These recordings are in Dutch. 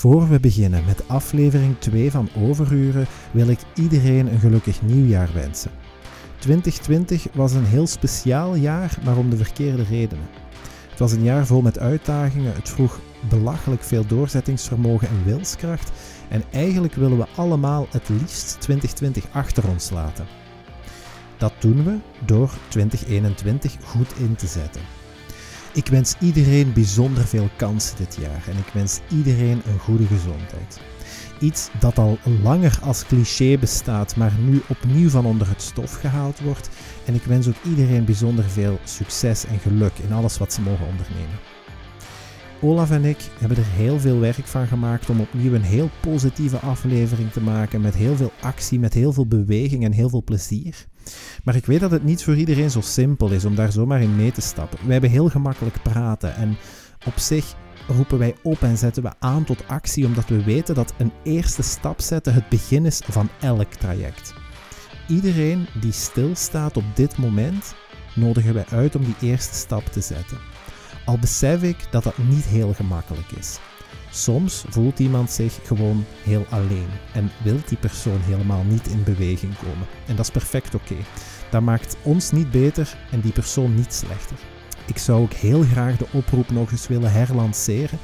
Voor we beginnen met aflevering 2 van Overuren wil ik iedereen een gelukkig nieuwjaar wensen. 2020 was een heel speciaal jaar, maar om de verkeerde redenen. Het was een jaar vol met uitdagingen, het vroeg belachelijk veel doorzettingsvermogen en wilskracht en eigenlijk willen we allemaal het liefst 2020 achter ons laten. Dat doen we door 2021 goed in te zetten. Ik wens iedereen bijzonder veel kansen dit jaar en ik wens iedereen een goede gezondheid. Iets dat al langer als cliché bestaat, maar nu opnieuw van onder het stof gehaald wordt. En ik wens ook iedereen bijzonder veel succes en geluk in alles wat ze mogen ondernemen. Olaf en ik hebben er heel veel werk van gemaakt om opnieuw een heel positieve aflevering te maken. Met heel veel actie, met heel veel beweging en heel veel plezier. Maar ik weet dat het niet voor iedereen zo simpel is om daar zomaar in mee te stappen. Wij hebben heel gemakkelijk praten en op zich roepen wij op en zetten we aan tot actie omdat we weten dat een eerste stap zetten het begin is van elk traject. Iedereen die stilstaat op dit moment, nodigen wij uit om die eerste stap te zetten. Al besef ik dat dat niet heel gemakkelijk is. Soms voelt iemand zich gewoon heel alleen en wil die persoon helemaal niet in beweging komen. En dat is perfect oké. Dat maakt ons niet beter en die persoon niet slechter. Ik zou ook heel graag de oproep nog eens willen herlanceren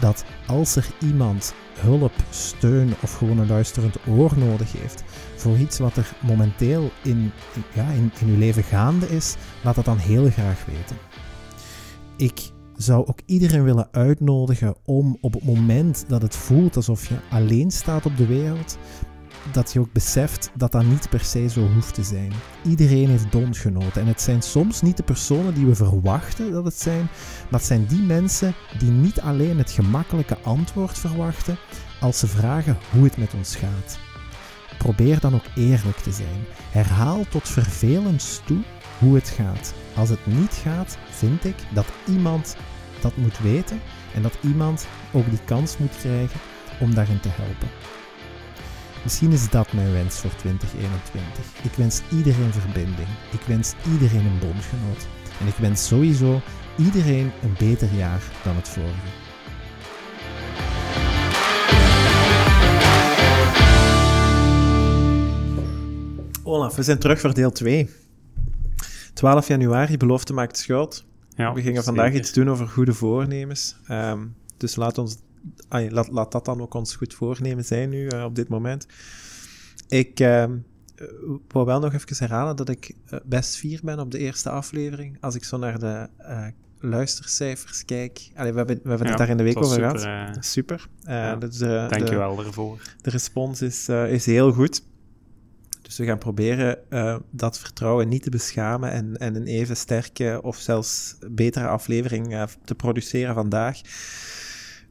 dat als er iemand hulp, steun of gewoon een luisterend oor nodig heeft voor iets wat er momenteel in, ja, in, uw leven gaande is, laat dat dan heel graag weten. Ik zou ook iedereen willen uitnodigen om op het moment dat het voelt alsof je alleen staat op de wereld, dat je ook beseft dat dat niet per se zo hoeft te zijn. Iedereen heeft bondgenoten en het zijn soms niet de personen die we verwachten dat het zijn, maar het zijn die mensen die niet alleen het gemakkelijke antwoord verwachten als ze vragen hoe het met ons gaat. Probeer dan ook eerlijk te zijn. Herhaal tot vervelend toe hoe het gaat. Als het niet gaat, vind ik dat iemand dat moet weten en dat iemand ook die kans moet krijgen om daarin te helpen. Misschien is dat mijn wens voor 2021. Ik wens iedereen verbinding. Ik wens iedereen een bondgenoot. En ik wens sowieso iedereen een beter jaar dan het vorige. Olaf, we zijn terug voor deel 2. 12 januari, belofte maakt schuld. Ja, we gingen vandaag iets doen over goede voornemens. Um, dus laat, ons, ay, laat, laat dat dan ook ons goed voornemen zijn nu, uh, op dit moment. Ik uh, wou wel nog even herhalen dat ik uh, best fier ben op de eerste aflevering. Als ik zo naar de uh, luistercijfers kijk. Allee, we hebben, we hebben ja, het daar in de week over super, gehad. super. Ja, dus Dank je wel daarvoor. De respons is, is heel goed. Dus we gaan proberen uh, dat vertrouwen niet te beschamen en, en een even sterke of zelfs betere aflevering uh, te produceren vandaag.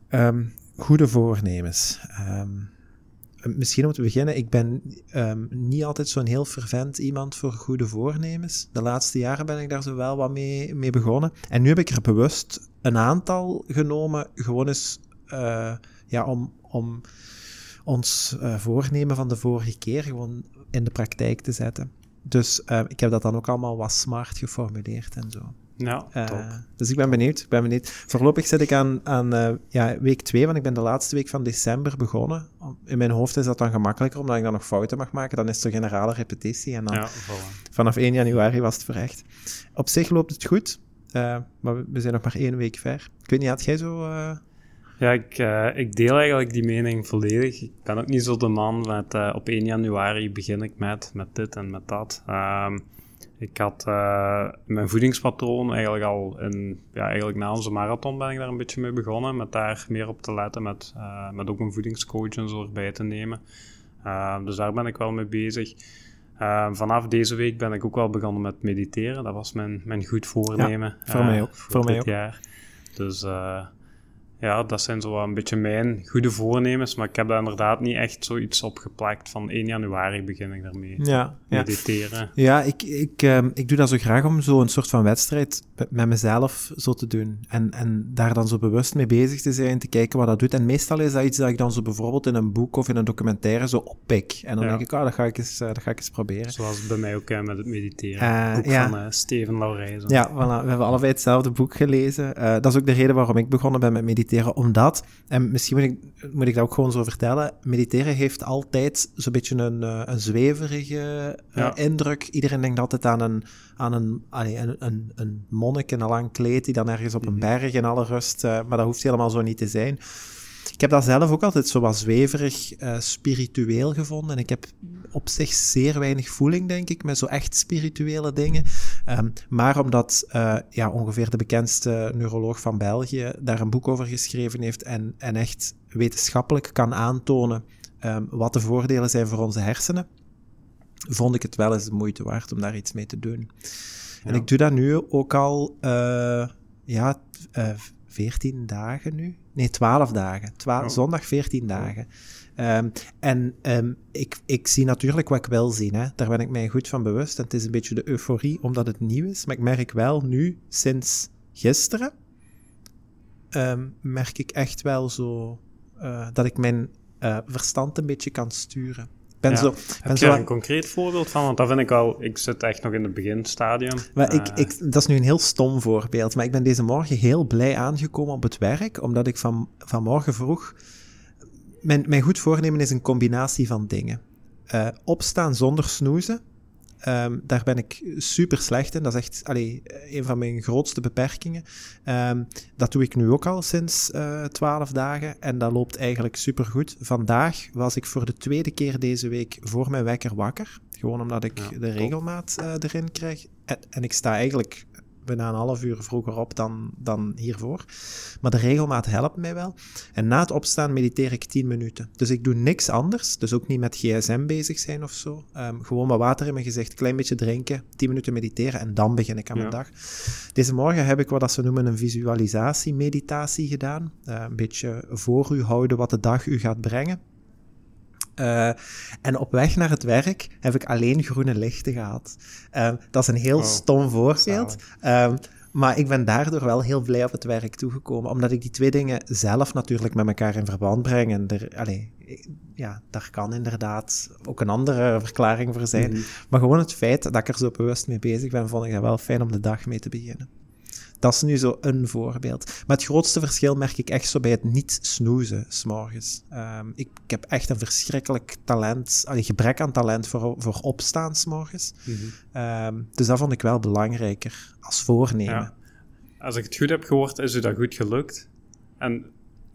Um, goede voornemens. Um, misschien om te beginnen, ik ben um, niet altijd zo'n heel fervent iemand voor goede voornemens. De laatste jaren ben ik daar zo wel wat mee, begonnen. En nu heb ik er bewust een aantal genomen, gewoon eens ja, om, om ons voornemen van de vorige keer gewoon in de praktijk te zetten. Dus uh, ik heb dat dan ook allemaal wat smart geformuleerd en zo. Ja, uh, dus ik ben benieuwd. Ik ben benieuwd. Voorlopig zit ik aan, aan uh, ja, week 2, want ik ben de laatste week van december begonnen. In mijn hoofd is dat dan gemakkelijker, omdat ik dan nog fouten mag maken. Dan is het een generale repetitie. En dan ja, vanaf 1 januari was het verrecht. Op zich loopt het goed, maar we zijn nog maar één week ver. Ik weet niet, had jij zo... Ja, ik, uh, ik deel eigenlijk die mening volledig. Ik ben ook niet zo de man met uh, op 1 januari begin ik met, met dit en met dat. Um, ik had uh, mijn voedingspatroon eigenlijk al in, ja, eigenlijk na onze marathon ben ik daar een beetje mee begonnen. Met daar meer op te letten, met, met ook een voedingscoach en zo erbij te nemen. dus daar ben ik wel mee bezig. vanaf deze week ben ik ook wel begonnen met mediteren. Dat was mijn, mijn goed voornemen. Ja, voor mij ook. Voor, voor dit mij ook. jaar. Dus ja, dat zijn zo een beetje mijn goede voornemens, maar ik heb daar inderdaad niet echt zoiets op geplakt. Van 1 januari begin ik daarmee. Ja, mediteren. Ja, ik, ik, um, ik doe dat zo graag om zo een soort van wedstrijd met mezelf zo te doen. En, en daar dan zo bewust mee bezig te zijn, te kijken wat dat doet. En meestal is dat iets dat ik dan zo bijvoorbeeld in een boek of in een documentaire zo oppik. En dan Ja. denk ik, oh, dat ga ik eens, uh, dat ga ik eens proberen. Zoals bij mij ook eh, met het mediteren. Eh, boek ja. van eh, Steven Laurijzen. Ja, voilà. we hebben allebei hetzelfde boek gelezen. Uh, dat is ook de reden waarom ik begonnen ben met mediteren mediteren, omdat, en misschien moet ik, moet ik dat ook gewoon zo vertellen, mediteren heeft altijd zo'n beetje een, uh, een zweverige uh, indruk. Iedereen denkt altijd aan een, aan een, allee, een, een, een monnik in een lang kleed die dan ergens op een mhm. berg in alle rust, uh, maar dat hoeft helemaal zo niet te zijn. Ik heb dat zelf ook altijd zo wat zweverig uh, spiritueel gevonden. En ik heb op zich zeer weinig voeling, denk ik, met zo echt spirituele dingen. Um, maar omdat uh, ja, ongeveer de bekendste neuroloog van België daar een boek over geschreven heeft en, en echt wetenschappelijk kan aantonen um, wat de voordelen zijn voor onze hersenen, vond ik het wel eens de moeite waard om daar iets mee te doen. Ja. En ik doe dat nu ook al, uh, ja, 14 dagen nu. Nee, 12 dagen. Twa oh. Zondag 14 dagen. Um, en um, ik, ik zie natuurlijk wat ik wil zien. Hè. Daar ben ik mij goed van bewust. En het is een beetje de euforie omdat het nieuw is. Maar ik merk wel nu, sinds gisteren, um, merk ik echt wel zo uh, dat ik mijn uh, verstand een beetje kan sturen ben ja. zo, Heb je een concreet voorbeeld van? Want dat vind ik al... Ik zit echt nog in het beginstadium. Maar ik, eh. ik, dat is nu een heel stom voorbeeld. Maar ik ben deze morgen heel blij aangekomen op het werk, omdat ik van, vanmorgen vroeg... Mijn, mijn goed voornemen is een combinatie van dingen. Uh, opstaan zonder snoezen. Um, daar ben ik super slecht in. Dat is echt allee, een van mijn grootste beperkingen. Um, dat doe ik nu ook al sinds uh, twaalf dagen en dat loopt eigenlijk super goed. Vandaag was ik voor de tweede keer deze week voor mijn wekker wakker. Gewoon omdat ik ja, de regelmaat uh, erin krijg. En, en, ik sta eigenlijk bijna een half uur vroeger op dan, dan hiervoor. Maar de regelmaat helpt mij wel. En na het opstaan mediteer ik 10 minuten. Dus ik doe niks anders. Dus ook niet met gsm bezig zijn of zo. Um, gewoon wat water in mijn gezicht, klein beetje drinken, 10 minuten mediteren en dan begin ik aan mijn dag. Deze morgen heb ik wat ze noemen een visualisatie-meditatie gedaan. Uh, een beetje voor u houden wat de dag u gaat brengen. Uh, en op weg naar het werk heb ik alleen groene lichten gehad. Uh, dat is een heel oh, stom voorbeeld. Uh, maar ik ben daardoor wel heel blij op het werk toegekomen. Omdat ik die twee dingen zelf natuurlijk met elkaar in verband breng. En er, ja, daar kan inderdaad ook een andere verklaring voor zijn. Mm -hmm. Maar gewoon het feit dat ik er zo bewust mee bezig ben, vond ik dat wel fijn om de dag mee te beginnen. Dat is nu zo een voorbeeld. Maar het grootste verschil merk ik echt zo bij het niet snoezen s'morgens. Um, ik, ik, heb echt een verschrikkelijk talent, allee, gebrek aan talent voor, voor opstaan s'morgens. Mm -hmm. um, dus dat vond ik wel belangrijker als voornemen. Ja. Als ik het goed heb gehoord, is u dat goed gelukt? En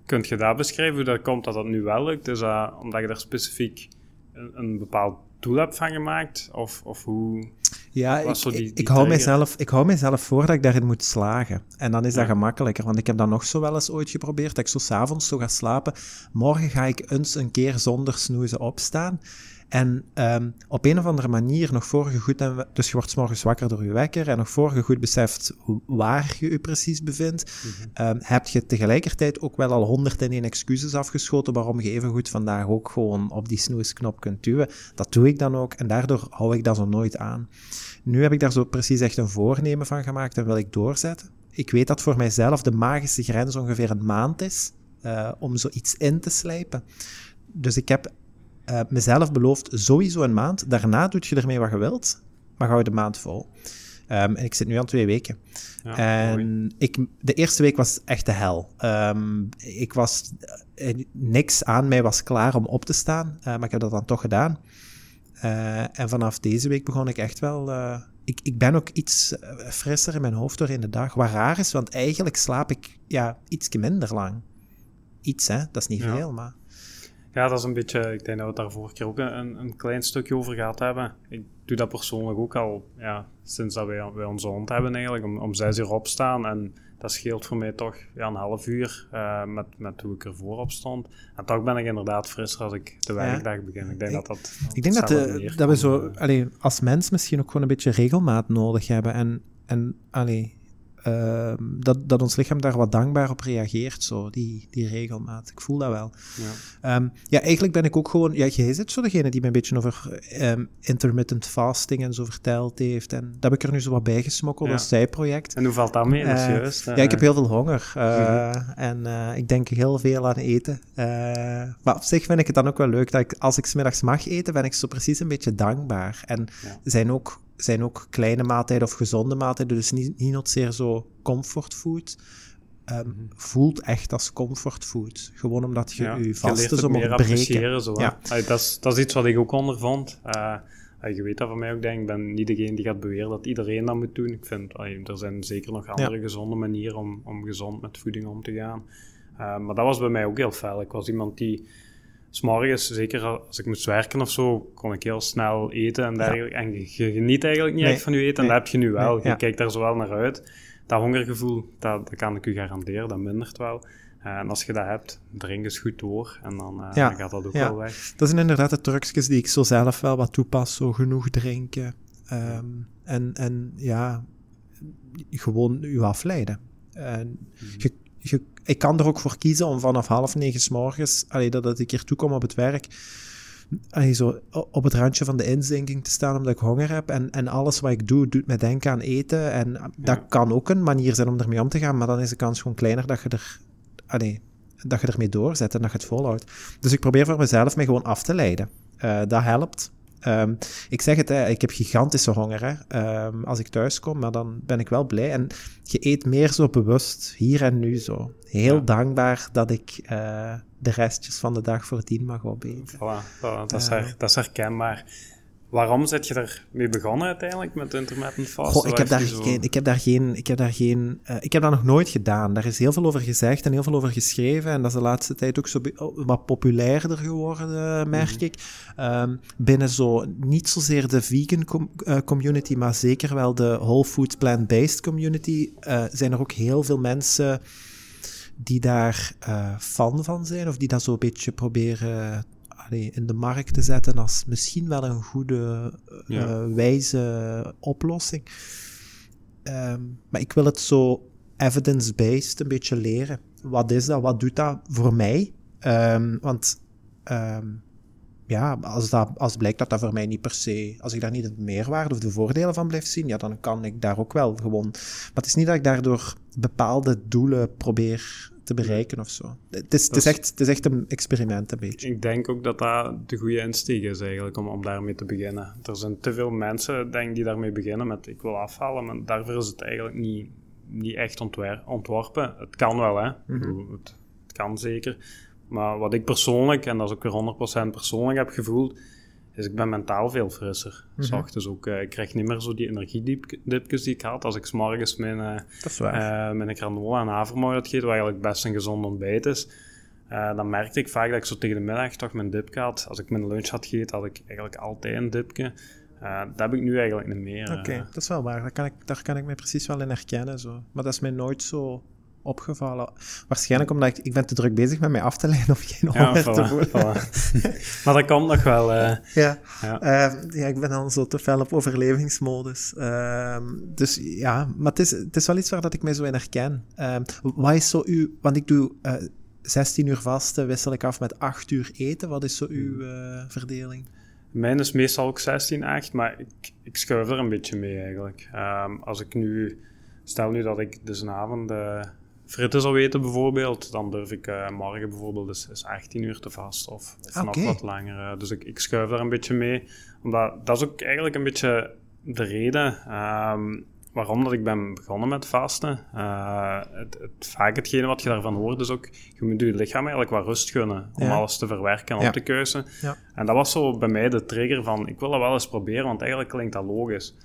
kunt je daar beschrijven hoe dat komt dat dat nu wel lukt? Is dat omdat je daar specifiek een, een bepaald doel hebt van gemaakt? Of, of hoe... Ja, ik, die, die ik, hou mijzelf, ik hou mijzelf voor dat ik daarin moet slagen. En dan is dat gemakkelijker, want ik heb dat nog zo wel eens ooit geprobeerd, dat ik zo s'avonds zo ga slapen. Morgen ga ik eens een keer zonder snoezen opstaan. En um, op een of andere manier, nog voor je goed... dus je wordt morgens wakker door je wekker en nog voor je goed beseft waar je je precies bevindt, mm -hmm. um, heb je tegelijkertijd ook wel al 101 excuses afgeschoten waarom je even goed vandaag ook gewoon op die snoesknop kunt duwen. Dat doe ik dan ook en daardoor hou ik dat zo nooit aan. Nu heb ik daar zo precies echt een voornemen van gemaakt en wil ik doorzetten. Ik weet dat voor mijzelf de magische grens ongeveer een maand is uh, om zoiets in te slijpen. Dus ik heb uh, mezelf beloofd sowieso een maand. Daarna doet je ermee wat je wilt, maar hou de maand vol. Um, en ik zit nu aan twee weken. Ja, en ik, de eerste week was echt de hel. Um, ik was, uh, niks aan mij was klaar om op te staan, uh, maar ik heb dat dan toch gedaan. en vanaf deze week begon ik echt wel. ik, ik ben ook iets frisser in mijn hoofd door in de dag. Wat raar is, want eigenlijk slaap ik ja, iets minder lang. Iets, hè? Dat is niet ja. veel, maar. Ja, dat is een beetje, ik denk dat we het daar vorige keer ook een, een klein stukje over gehad hebben. Ik doe dat persoonlijk ook al, ja, sinds dat wij, wij onze hond hebben eigenlijk, om, om zes uur opstaan. En dat scheelt voor mij toch ja, een half uur uh, met, met hoe ik ervoor op stond. En toch ben ik inderdaad frisser als ik de werkdag ja. begin. Ik denk dat dat... Ik denk dat, de, dat we zo, allee, als mens misschien ook gewoon een beetje regelmaat nodig hebben. En, en allee, uh, dat, dat ons lichaam daar wat dankbaar op reageert, zo, die, die regelmaat. Ik voel dat wel. Ja, um, ja eigenlijk ben ik ook gewoon... Ja, jij zit zo degene die me een beetje over um, intermittent fasting en zo verteld heeft. En dat heb ik er nu zo wat bij gesmokkeld ja. als zijproject. En hoe valt dat mee? Uh, juist, ja, ik heb heel veel honger. Uh, mm-hmm. En ik denk heel veel aan eten. Maar op zich vind ik het dan ook wel leuk dat ik, als ik smiddags mag eten, ben ik zo precies een beetje dankbaar. En zijn ook zijn ook kleine maaltijden of gezonde maaltijden, dus niet, niet zozeer zo comfortfood. ehm, voelt echt als comfortfood. Gewoon omdat je Ja, je je vaste leert het zo mag meer breken. appreciëren. Zo. Ja. Allee, dat, is, dat is iets wat ik ook ondervond. Eh, allee, je weet dat van mij ook, denk ik. Ben niet degene die gaat beweren dat iedereen dat moet doen. Ik vind, allee, er zijn zeker nog andere gezonde manieren om, om gezond met voeding om te gaan. Eh, maar dat was bij mij ook heel fel. Ik was iemand die... S'morgens, zeker als ik moest werken of zo, kon ik heel snel eten en dergelijke. En je, je geniet eigenlijk niet Nee, echt van je eten. En nee, dat heb je nu wel. nee, je ja. kijkt daar zo wel naar uit. Dat hongergevoel, dat, dat kan ik u garanderen, dat mindert wel. Eh, en als je dat hebt, drink eens goed door. En dan, eh, Ja, dan gaat dat ook wel weg. Dat zijn inderdaad de trucjes die ik zo zelf wel wat toepas. Zo genoeg drinken. Ehm, en, en ja, gewoon u afleiden. En je, je, ik kan er ook voor kiezen om vanaf half negen 's morgens, allee, dat, dat ik hier toe kom op het werk, allee, zo op het randje van de inzinking te staan omdat ik honger heb. En, en alles wat ik doe, doet me denken aan eten. En dat kan ook een manier zijn om ermee om te gaan, maar dan is de kans gewoon kleiner dat je er... Allee, dat je ermee doorzet en dat je het volhoudt. Dus ik probeer voor mezelf mij gewoon af te leiden. Eh, dat helpt. Ehm, ik zeg het, hè, ik heb gigantische honger hè, ehm, als ik thuis kom, maar dan ben ik wel blij. En je eet meer zo bewust, hier en nu zo. Heel Ja. dankbaar dat ik eh, de restjes van de dag voor tien mag opeten. Voilà, voilà, dat, is her- dat is herkenbaar. Waarom zit je ermee begonnen uiteindelijk met intermittent fast? Goh, ik heb, daar zo- ik heb daar geen, ik heb daar geen, eh, ik heb dat nog nooit gedaan. Daar is heel veel over gezegd en heel veel over geschreven. En dat is de laatste tijd ook zo oh, wat populairder geworden, merk Mhm. ik. Ehm, binnen zo, niet zozeer de vegan com- eh, community, maar zeker wel de whole food plant-based community, eh, zijn er ook heel veel mensen die daar eh, fan van zijn, of die dat zo een beetje proberen allee, in de markt te zetten als misschien wel een goede, eh, wijze oplossing. Ehm, maar ik wil het zo evidence-based een beetje leren. Wat is dat? Wat doet dat voor mij? Ehm, want ehm, ja, als, dat, als blijkt dat dat voor mij niet per se, als ik daar niet de meerwaarde of de voordelen van blijf zien, ja, dan kan ik daar ook wel gewoon. Maar het is niet dat ik daardoor bepaalde doelen probeer te bereiken of zo. Het is, het is, echt, het is echt een experiment, een beetje. Ik denk ook dat dat de goede insteek is eigenlijk, om, om daarmee te beginnen. Er zijn te veel mensen, denk die daarmee beginnen met ik wil afhalen, maar daarvoor is het eigenlijk niet, niet echt ontworpen. Het kan wel, hè. Bedoel, het, het kan zeker. Maar wat ik persoonlijk, en dat is ook weer 100% persoonlijk heb gevoeld, is ik ben mentaal veel frisser. S ochtends ook, eh, ik krijg niet meer zo die energiedipjes die ik had als ik 's morgens mijn... met een granola en havermout had gegeten, wat eigenlijk best een gezond ontbijt is. Dan merkte ik vaak dat ik zo tegen de middag toch mijn dipje had. Als ik mijn lunch had gegeten, had ik eigenlijk altijd een dipje. Eh, dat heb ik nu eigenlijk niet meer. Oké, dat is wel waar. Daar kan, ik, daar kan ik mij precies wel in herkennen. Zo. Maar dat is mij nooit zo opgevallen. Waarschijnlijk omdat ik, ik ben te druk bezig met mij af te leiden om geen ja, honger te voilà, voelen. voilà. maar dat komt nog wel. eh. Ja. Ja. Ehm, ja, ik ben dan zo te fel op overlevingsmodus. Ehm, dus ja, maar het is, het is wel iets waar dat ik mij zo in herken. Ehm, wat is zo uw... Want ik doe eh 16 uur vasten, wissel ik af met 8 uur eten. Wat is zo uw eh, verdeling? Mijn is meestal ook 16, 8, maar ik, ik schuif er een beetje mee eigenlijk. Als ik nu, stel nu dat ik dus een avond fritten zou eten bijvoorbeeld, dan durf ik eh, morgen bijvoorbeeld dus, dus 18 uur te vasten of, of nog Oké. wat langer. eh. dus ik, ik schuif daar een beetje mee, omdat dat is ook eigenlijk een beetje de reden ehm, waarom dat ik ben begonnen met vasten. Eh, het, het, vaak hetgene wat je daarvan hoort is ook, je moet je lichaam eigenlijk wat rust gunnen om Ja. alles te verwerken en Ja. op te keuzen. Ja. En dat was zo bij mij de trigger van, ik wil dat wel eens proberen, want eigenlijk klinkt dat logisch.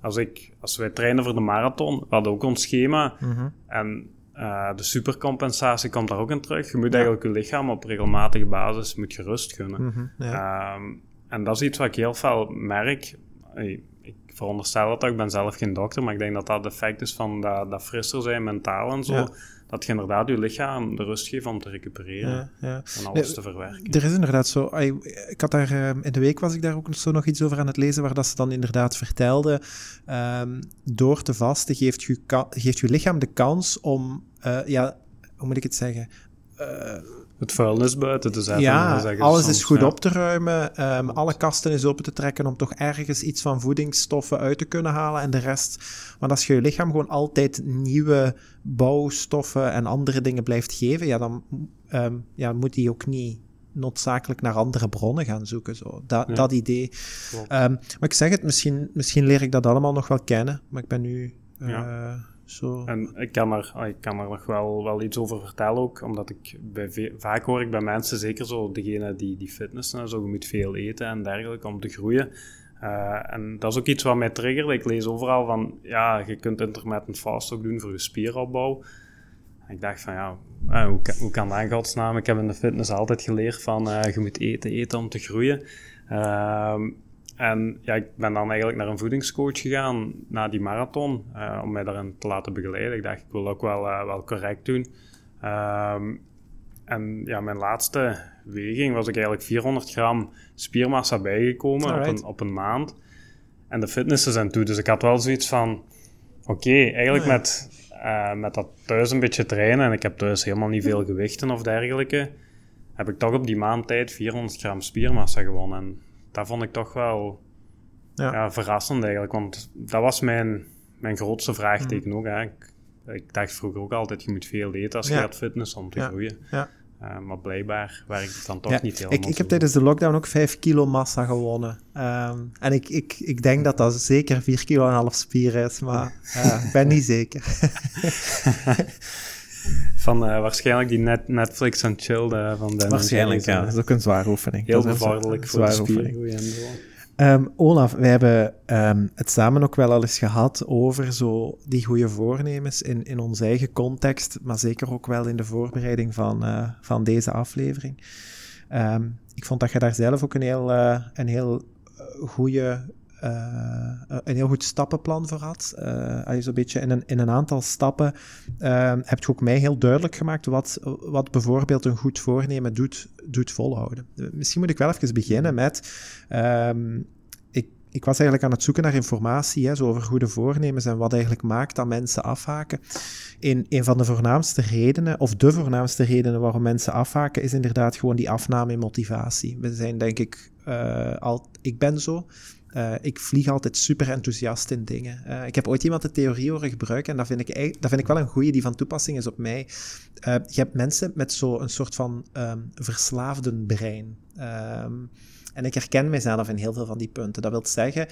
Als, ik, als wij trainen voor de marathon, we hadden ook ons schema, Mhm. en eh, de supercompensatie komt daar ook in terug. Je moet Ja. eigenlijk je lichaam op regelmatige basis moet je rust gunnen. Mhm, ja. Ehm, en dat is iets wat ik heel veel merk. Ik veronderstel dat ook, ik ben zelf geen dokter, maar ik denk dat dat het effect is van dat, dat frisser zijn mentaal en zo. Ja. Dat je inderdaad je lichaam de rust geeft om te recupereren ja, ja. en alles Nee, te verwerken. Er is inderdaad zo. Ik had daar eh, in de week was ik daar ook zo nog iets over aan het lezen, waar dat ze dan inderdaad vertelde. ehm, door te vasten geeft je, geeft je lichaam de kans om, eh, ja, hoe moet ik het zeggen? Eh, Het vuilnis buiten te zetten. ja, zeggen ze alles soms, is goed ja. op te ruimen, ehm, alle kasten is open te trekken om toch ergens iets van voedingsstoffen uit te kunnen halen en de rest. Want als je je lichaam gewoon altijd nieuwe bouwstoffen en andere dingen blijft geven, ja, dan ehm, ja, moet die ook niet noodzakelijk naar andere bronnen gaan zoeken. Zo. Dat, Ja. dat idee. Ehm, maar ik zeg het, misschien, misschien leer ik dat allemaal nog wel kennen, maar ik ben nu... eh, Ja. Zo. En ik kan er, ik kan er nog wel, wel iets over vertellen ook, omdat ik bij vaak hoor ik bij mensen, zeker zo degene die, die fitnessen en zo, je moet veel eten en dergelijke om te groeien. Uh, en dat is ook iets wat mij triggerde. Ik lees overal van, ja, je kunt intermittent fast ook doen voor je spieropbouw. ik dacht van, ja, uh, hoe, kan, hoe kan dat in godsnaam? Ik heb in de fitness altijd geleerd van, uh, je moet eten, eten om te groeien. Ehm, en ja, ik ben dan eigenlijk naar een voedingscoach gegaan na die marathon, uh, om mij daarin te laten begeleiden. Ik dacht, ik wil ook wel, uh, wel correct doen. Um, en ja, mijn laatste weging was ik eigenlijk 400 gram spiermassa bijgekomen op een, op een maand. En de fitness zijn toe. Dus ik had wel zoiets van, oké, eigenlijk met, uh, met dat thuis een beetje trainen, en ik heb thuis helemaal niet veel gewichten of dergelijke, heb ik toch op die maand tijd 400 gram spiermassa gewonnen. En dat vond ik toch wel ja. ja. verrassend eigenlijk. Want dat was mijn, mijn grootste vraagteken mm. ook. Hè. Ik, ik, dacht vroeger ook altijd, je moet veel eten als je gaat fitness om te groeien. Uh, maar blijkbaar werkt het dan toch niet helemaal Ik, ik heb tijdens de lockdown ook 5 kilo massa gewonnen. Um, en ik, ik, ik denk dat dat zeker 4 kilo en half spier is, maar uh, ik ben niet zeker. van uh, waarschijnlijk die net, Netflix en chill van de Waarschijnlijk, ja. Dat is ook een zware oefening. Heel bevorderlijk voor de spier. Um, Olaf, wij hebben um, het samen ook wel al eens gehad over zo die goede voornemens in, in onze eigen context, maar zeker ook wel in de voorbereiding van, uh, van deze aflevering. Um, ik vond dat je daar zelf ook een heel, een heel goede een heel goed stappenplan voor had. Uh, zo'n beetje in een, in een aantal stappen uh, heb je ook mij heel duidelijk gemaakt wat, wat bijvoorbeeld een goed voornemen doet, doet volhouden. Misschien moet ik wel even beginnen met. Um, ik, ik was eigenlijk aan het zoeken naar informatie hè, zo over goede voornemens en wat eigenlijk maakt dat mensen afhaken. In een van de voornaamste redenen, of de voornaamste redenen waarom mensen afhaken, is inderdaad gewoon die afname in motivatie. We zijn denk ik uh, al, ik ben zo. Uh, ik vlieg altijd super enthousiast in dingen. Uh, ik heb ooit iemand de theorie horen gebruiken en dat vind ik, dat vind ik wel een goede die van toepassing is op mij. Uh, je hebt mensen met zo'n soort van um, verslaafde brein. Um, en ik herken mezelf in heel veel van die punten. Dat wil zeggen,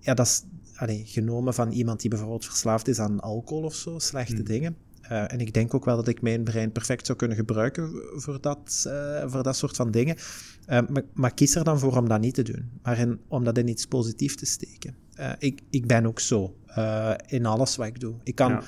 ja, dat is allee, genomen van iemand die bijvoorbeeld verslaafd is aan alcohol of zo, slechte hmm. dingen. Uh, en ik denk ook wel dat ik mijn brein perfect zou kunnen gebruiken voor dat, uh, voor dat soort van dingen. Uh, maar, maar, kies er dan voor om dat niet te doen, maar in, om dat in iets positiefs te steken. ik, ik ben ook zo in alles wat ik doe. Ik kan.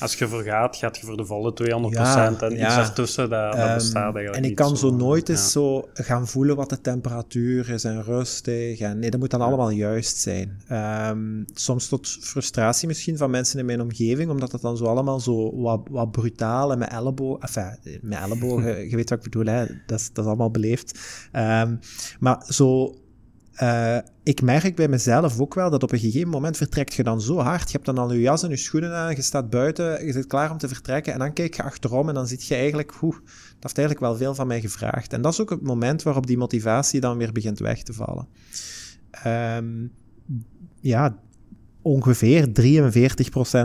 Als je voor gaat, gaat je voor de volle 200% ja, en iets ertussen, dat, dat um, bestaat eigenlijk En ik kan zo, nooit eens zo gaan voelen wat de temperatuur is en rustig. En nee, dat moet dan allemaal juist zijn. Um, soms tot frustratie misschien van mensen in mijn omgeving, omdat het dan zo allemaal zo wat, wat brutaal en met ellebogen... Enfin, met ellebogen, je weet wat ik bedoel, hè. Dat, is, dat is allemaal beleefd. Um, maar zo uh, ik merk bij mezelf ook wel dat op een gegeven moment vertrekt je dan zo hard. Je hebt dan al je jas en je schoenen aan, je staat buiten, je zit klaar om te vertrekken. En dan kijk je achterom en dan zit je eigenlijk, oeh, dat heeft eigenlijk wel veel van mij gevraagd. En dat is ook het moment waarop die motivatie dan weer begint weg te vallen. Um, ja, ongeveer 43%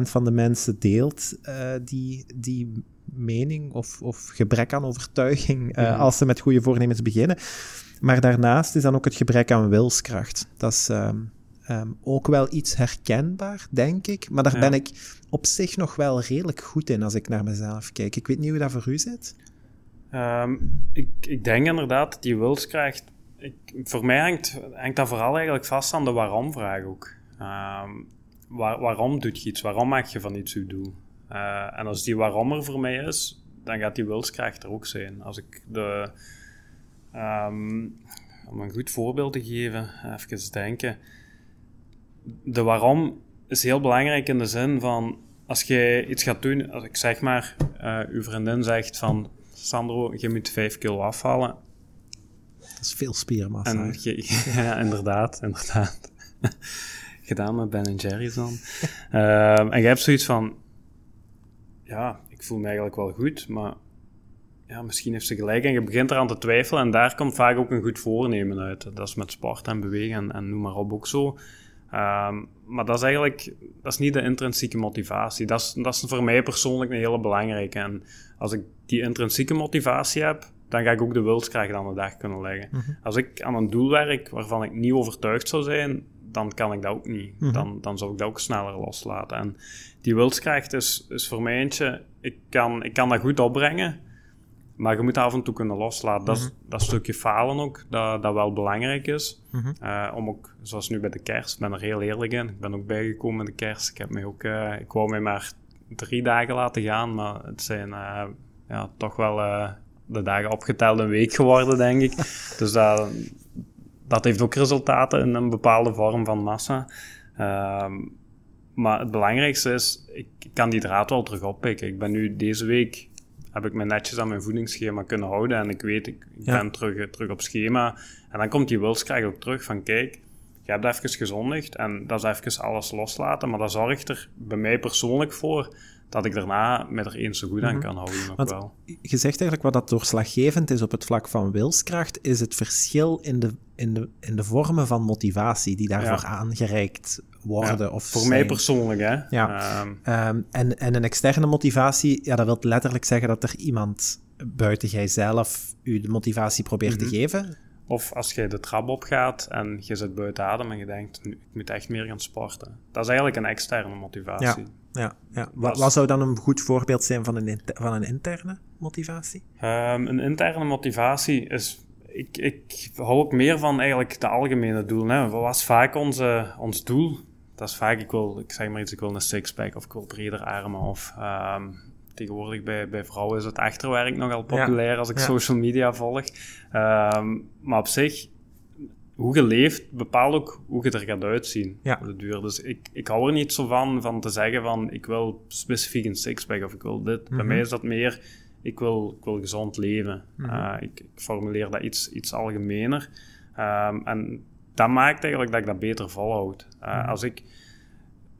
van de mensen deelt uh, die, die mening of, of gebrek aan overtuiging uh, als ze met goede voornemens beginnen. Maar daarnaast is dan ook het gebrek aan wilskracht. Dat is um, um, ook wel iets herkenbaar, denk ik. Maar daar ben ik op zich nog wel redelijk goed in als ik naar mezelf kijk. Ik weet niet hoe dat voor u zit. Um, ik, ik denk inderdaad dat die wilskracht. Ik, voor mij hangt, hangt dat vooral eigenlijk vast aan de waarom-vraag ook. Waar, waarom doe je iets? Waarom maak je van iets je doel? Uh, en als die waarom er voor mij is, dan gaat die wilskracht er ook zijn. Als ik de Um, om een goed voorbeeld te geven, even denken. De waarom is heel belangrijk in de zin van als je iets gaat doen, als ik zeg maar, uh, uw vriendin zegt van Sandro, je moet 5 kilo afvallen. Dat is veel spiermassa. En ja, inderdaad, inderdaad. Gedaan met Ben Jerry's dan. uh, en je hebt zoiets van, ja, ik voel me eigenlijk wel goed, maar ja, misschien heeft ze gelijk en je begint eraan te twijfelen en daar komt vaak ook een goed voornemen uit. Dat is met sport en bewegen en, en noem maar op ook zo. Um, maar dat is eigenlijk dat is niet de intrinsieke motivatie. Dat is, dat is voor mij persoonlijk een hele belangrijke. En als ik die intrinsieke motivatie heb, dan ga ik ook de wilskracht aan de dag kunnen leggen. Mhm. Als ik aan een doel werk waarvan ik niet overtuigd zou zijn, dan kan ik dat ook niet. Mhm. dan, dan zou ik dat ook sneller loslaten. En die wilskracht is, is voor mij eentje, ik kan, ik kan dat goed opbrengen, maar je moet af en toe kunnen loslaten. Dat, Mhm. dat stukje falen ook, dat, dat wel belangrijk is. Mhm. Eh, om ook, zoals nu bij de kerst, ik ben er heel eerlijk in. Ik ben ook bijgekomen met de kerst. Ik heb mij ook, eh, ik wou mij maar drie dagen laten gaan, maar het zijn eh, ja, toch wel de dagen opgeteld een week geworden, denk ik. dus dat, dat heeft ook resultaten in een bepaalde vorm van massa. Ehm, maar het belangrijkste is, ik kan die draad wel terug oppikken. Ik ben nu deze week, heb ik me netjes aan mijn voedingsschema kunnen houden en ik weet, ik, ik Ja. ben terug, terug op schema. En dan komt die wilskracht ook terug van, kijk, je hebt even gezondigd en dat is even alles loslaten, maar dat zorgt er bij mij persoonlijk voor dat ik daarna met er eens zo goed aan Mhm. kan houden nog Want- wel. Je zegt eigenlijk wat dat doorslaggevend is op het vlak van wilskracht, is het verschil in de, in de, in de vormen van motivatie die daarvoor aangereikt worden. Ja, of Voor mij persoonlijk, hè. Ja. Ehm, Ehm, en, en een externe motivatie, ja, dat wil letterlijk zeggen dat er iemand buiten jijzelf u de motivatie probeert Mhm. te geven. Of als je de trap opgaat en je zit buiten adem en je denkt, nu, ik moet echt meer gaan sporten. Dat is eigenlijk een externe motivatie. Ja, ja. Wat, zou dan een goed voorbeeld zijn van een, inter- van een interne motivatie? Ehm, een interne motivatie is... Ik, ik hou ook meer van eigenlijk de algemene doelen. Hè. Wat was vaak onze, ons doel? Dat is vaak, ik wil, ik zeg maar iets, ik wil een sixpack of ik wil breder armen. Of ehm, tegenwoordig bij, bij vrouwen is het achterwerk nogal populair als ik Ja. social media volg. Ehm, maar op zich, hoe je leeft bepaalt ook hoe je er gaat uitzien Ja. op de duur. Dus ik, ik hou er niet zo van, van te zeggen van ik wil specifiek een sixpack of ik wil dit. Bij Mhm. mij is dat meer, ik wil, ik wil gezond leven. Mhm. Uh, ik, ik formuleer dat iets, iets algemener. Um, en dat maakt eigenlijk dat ik dat beter volhoud. Uh, Mhm. Als ik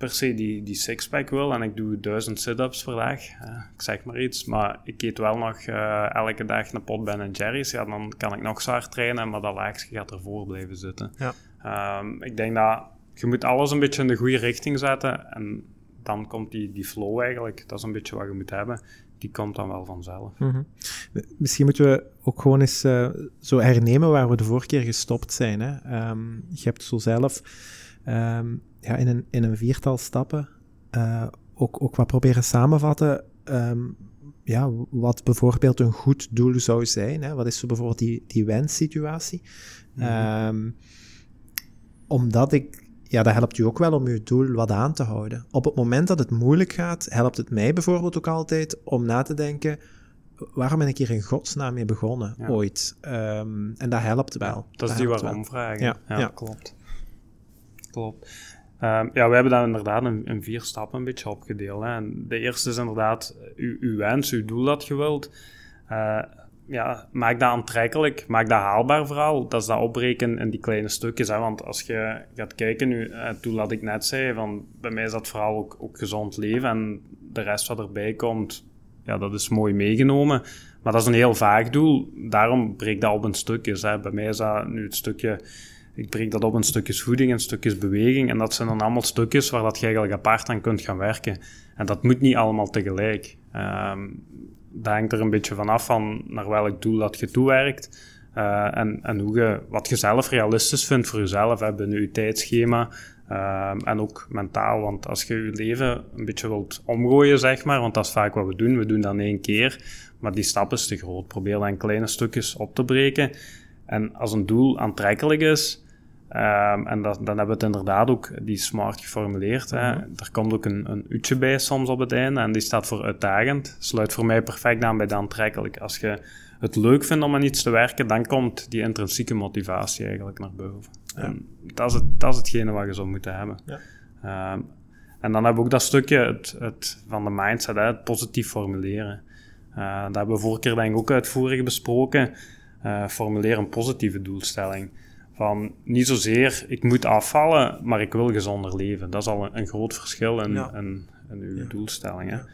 per se die, die sixpack wil en ik doe duizend sit-ups per dag, uh, ik zeg maar iets, maar ik eet wel nog uh, elke dag een pot Ben Jerry's, ja, dan kan ik nog zo hard trainen, maar dat laagje gaat ervoor blijven zitten. Ja. Um, ik denk dat je moet alles een beetje in de goede richting zetten en dan komt die, die flow eigenlijk, dat is een beetje wat je moet hebben, die komt dan wel vanzelf. Mm -hmm. Misschien moeten we ook gewoon eens uh, zo hernemen waar we de vorige keer gestopt zijn. Hè? Um, je hebt zo zelf um, ja, in, een, in een viertal stappen uh, ook, ook wat proberen samenvatten. Um, ja, wat bijvoorbeeld een goed doel zou zijn. Hè? Wat is zo bijvoorbeeld die, die wenssituatie? Mm -hmm. omdat ik ja, dat helpt u ook wel om uw doel wat aan te houden. Op het moment dat het moeilijk gaat, helpt het mij bijvoorbeeld ook altijd om na te denken, waarom ben ik hier in godsnaam mee begonnen, ja. ooit? Um, en dat helpt wel. Dat is die waarom-vraag. Ja, ja, ja, klopt. Klopt. Um, ja, we hebben dat inderdaad in, vier stappen een beetje opgedeeld. Hè. En de eerste is inderdaad uw, wens, uw doel dat je wilt. Uh, ja, maak dat aantrekkelijk, maak dat haalbaar vooral. Dat is dat opbreken in die kleine stukjes. Hè? Want als je gaat kijken nu, het doel dat ik net zei, van bij mij is dat vooral ook, ook gezond leven. En de rest wat erbij komt, ja, dat is mooi meegenomen. Maar dat is een heel vaag doel. Daarom breek dat op in stukjes. Hè? Bij mij is dat nu het stukje... Ik breek dat op in stukjes voeding en stukjes beweging. En dat zijn dan allemaal stukjes waar dat je eigenlijk apart aan kunt gaan werken. En dat moet niet allemaal tegelijk. Um, hangt er een beetje vanaf van naar welk doel dat je toewerkt. Uh, en, en hoe je, wat je zelf realistisch vindt voor jezelf, hè, binnen je tijdschema. Uh, en ook mentaal, want als je je leven een beetje wilt omgooien, zeg maar, want dat is vaak wat we doen, we doen dat één keer, maar die stap is te groot. Probeer dat in kleine stukjes op te breken. En als een doel aantrekkelijk is, Um, en dat, dan hebben we het inderdaad ook die smart geformuleerd. Hè. Mhm. Er komt ook een, een uurtje bij soms op het einde en die staat voor uitdagend. Sluit voor mij perfect aan bij de aantrekkelijk. Als je het leuk vindt om aan iets te werken, dan komt die intrinsieke motivatie eigenlijk naar boven. Ja. En dat is, het, dat is hetgene wat je zou moeten hebben. Ja. Um, en dan hebben we ook dat stukje het, het, van de mindset, hè, het positief formuleren. Uh, dat hebben we vorige keer denk ik ook uitvoerig besproken. Uh, formuleer een positieve doelstelling van niet zozeer ik moet afvallen, maar ik wil gezonder leven. Dat is al een, een groot verschil in, ja. in, in uw Ja. doelstellingen.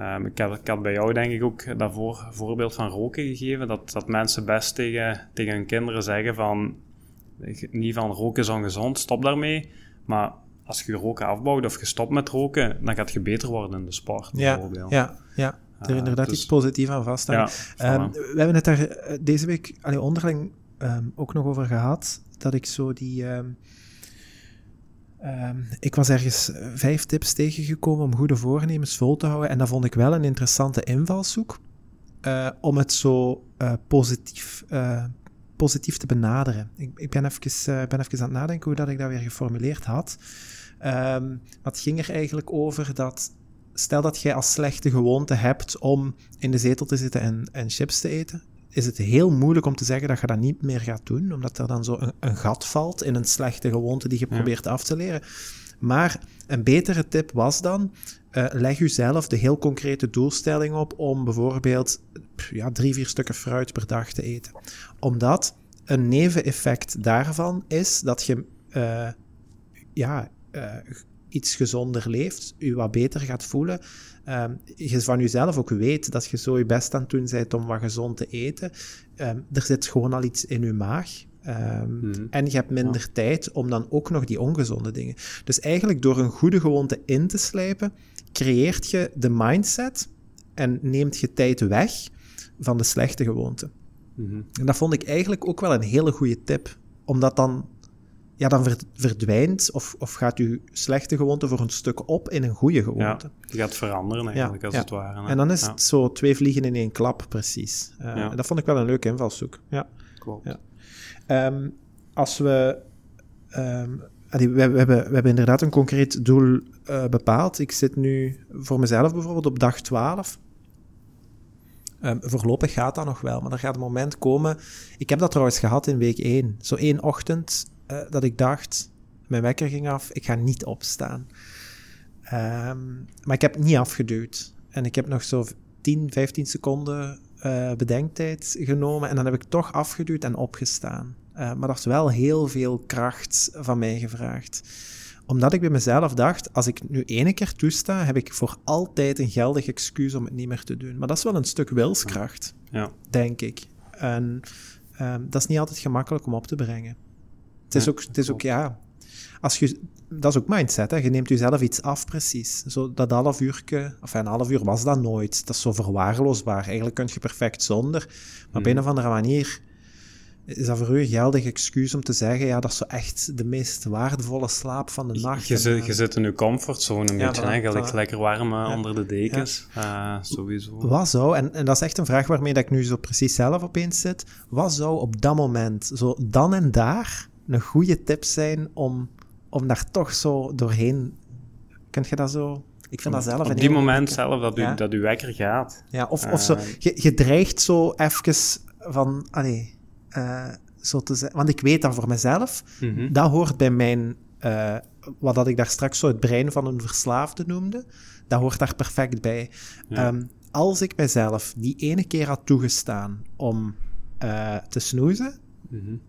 Um, ik, had, ik had bij jou denk ik ook daarvoor een voorbeeld van roken gegeven, dat, dat mensen best tegen, tegen hun kinderen zeggen van niet van roken is ongezond, stop daarmee, maar als je roken afbouwt of je stopt met roken, dan gaat je beter worden in de sport Ja, bijvoorbeeld. ja, ja. Er Uh, inderdaad dus- iets positiefs aan vasthangen. Ja, Ehm, we hebben het daar eh, deze week allee, onderling ehm, ook nog over gehad. Dat ik zo die. ehm, Ehm, ik was ergens eh, vijf tips tegengekomen om goede voornemens vol te houden. En dat vond ik wel een interessante invalshoek. Uh, om het zo uh, positief, positief te benaderen. Ik, ik ben, even, ben even aan het nadenken hoe dat ik dat weer geformuleerd had. Um, ging er eigenlijk over dat. Stel dat jij als slechte gewoonte hebt om in de zetel te zitten en, en chips te eten is het heel moeilijk om te zeggen dat je dat niet meer gaat doen, omdat er dan zo een, een gat valt in een slechte gewoonte die je probeert af te leren. Maar een betere tip was dan, uh, leg jezelf de heel concrete doelstelling op om bijvoorbeeld ja, drie, vier stukken fruit per dag te eten. Omdat een neveneffect daarvan is dat je uh, ja, uh, iets gezonder leeft, je wat beter gaat voelen, um, je van jezelf ook weet dat je zo je best aan het doen bent om wat gezond te eten. Um, er zit gewoon al iets in je maag. Um, En je hebt minder tijd om dan ook nog die ongezonde dingen. Dus eigenlijk door een goede gewoonte in te slijpen, creëert je de mindset en neemt je tijd weg van de slechte gewoonte. Mm En dat vond ik eigenlijk ook wel een hele goede tip, omdat dan ja, dan verdwijnt of, of gaat uw slechte gewoonte voor een stuk op in een goede gewoonte. Ja, die gaat veranderen eigenlijk, als het ware. En dan is het zo twee vliegen in één klap, precies. Uh, dat vond ik wel een leuke invalshoek. Ja. Klopt. Um, als we... Um, we, we, hebben, we hebben inderdaad een concreet doel uh, bepaald. Ik zit nu voor mezelf bijvoorbeeld op dag 12. Um, voorlopig gaat dat nog wel, maar er gaat een moment komen. Ik heb dat trouwens gehad in week 1. Zo één ochtend uh, dat ik dacht, mijn wekker ging af, ik ga niet opstaan. Um, maar ik heb niet afgeduwd. En ik heb nog zo 10, 15 seconden uh, bedenktijd genomen. En dan heb ik toch afgeduwd en opgestaan. Uh, maar dat is wel heel veel kracht van mij gevraagd. Omdat ik bij mezelf dacht, als ik nu ene keer toesta, heb ik voor altijd een geldig excuus om het niet meer te doen. Maar dat is wel een stuk wilskracht, ja. denk ik. En um, dat is niet altijd gemakkelijk om op te brengen. Het is, ook, het is ook, ja, als je, dat is ook mindset, hè. je neemt jezelf iets af precies. Zo dat half uurke, of een half uur was dat nooit. Dat is zo verwaarloosbaar. Eigenlijk kun je perfect zonder. Maar op een hmm. of andere manier is dat voor u een geldig excuus om te zeggen, ja, dat is zo echt de meest waardevolle slaap van de nacht. Je, zit, je zit in je comfortzone een beetje, eigenlijk lekker warm eh, onder de dekens, ja. uh, sowieso. Wat zou, en, en dat is echt een vraag waarmee dat ik nu zo precies zelf opeens zit, wat zou op dat moment, zo dan en daar, een goede tip zijn om, om daar toch zo doorheen... Kun je dat zo... Ik vind dat zelf... Op die moment zelf dat u, ja? dat u wekker gaat. Ja, of, of zo... Eh. Je, je dreigt zo even van... Allee, uh, zo te zeggen... Want ik weet dat voor mezelf. Mm Dat hoort bij mijn... Uh, wat dat ik daar straks zo het brein van een verslaafde noemde. Dat hoort daar perfect bij. Ja. Um, als ik mezelf die ene keer had toegestaan om uh, te snoezen... Mm -hmm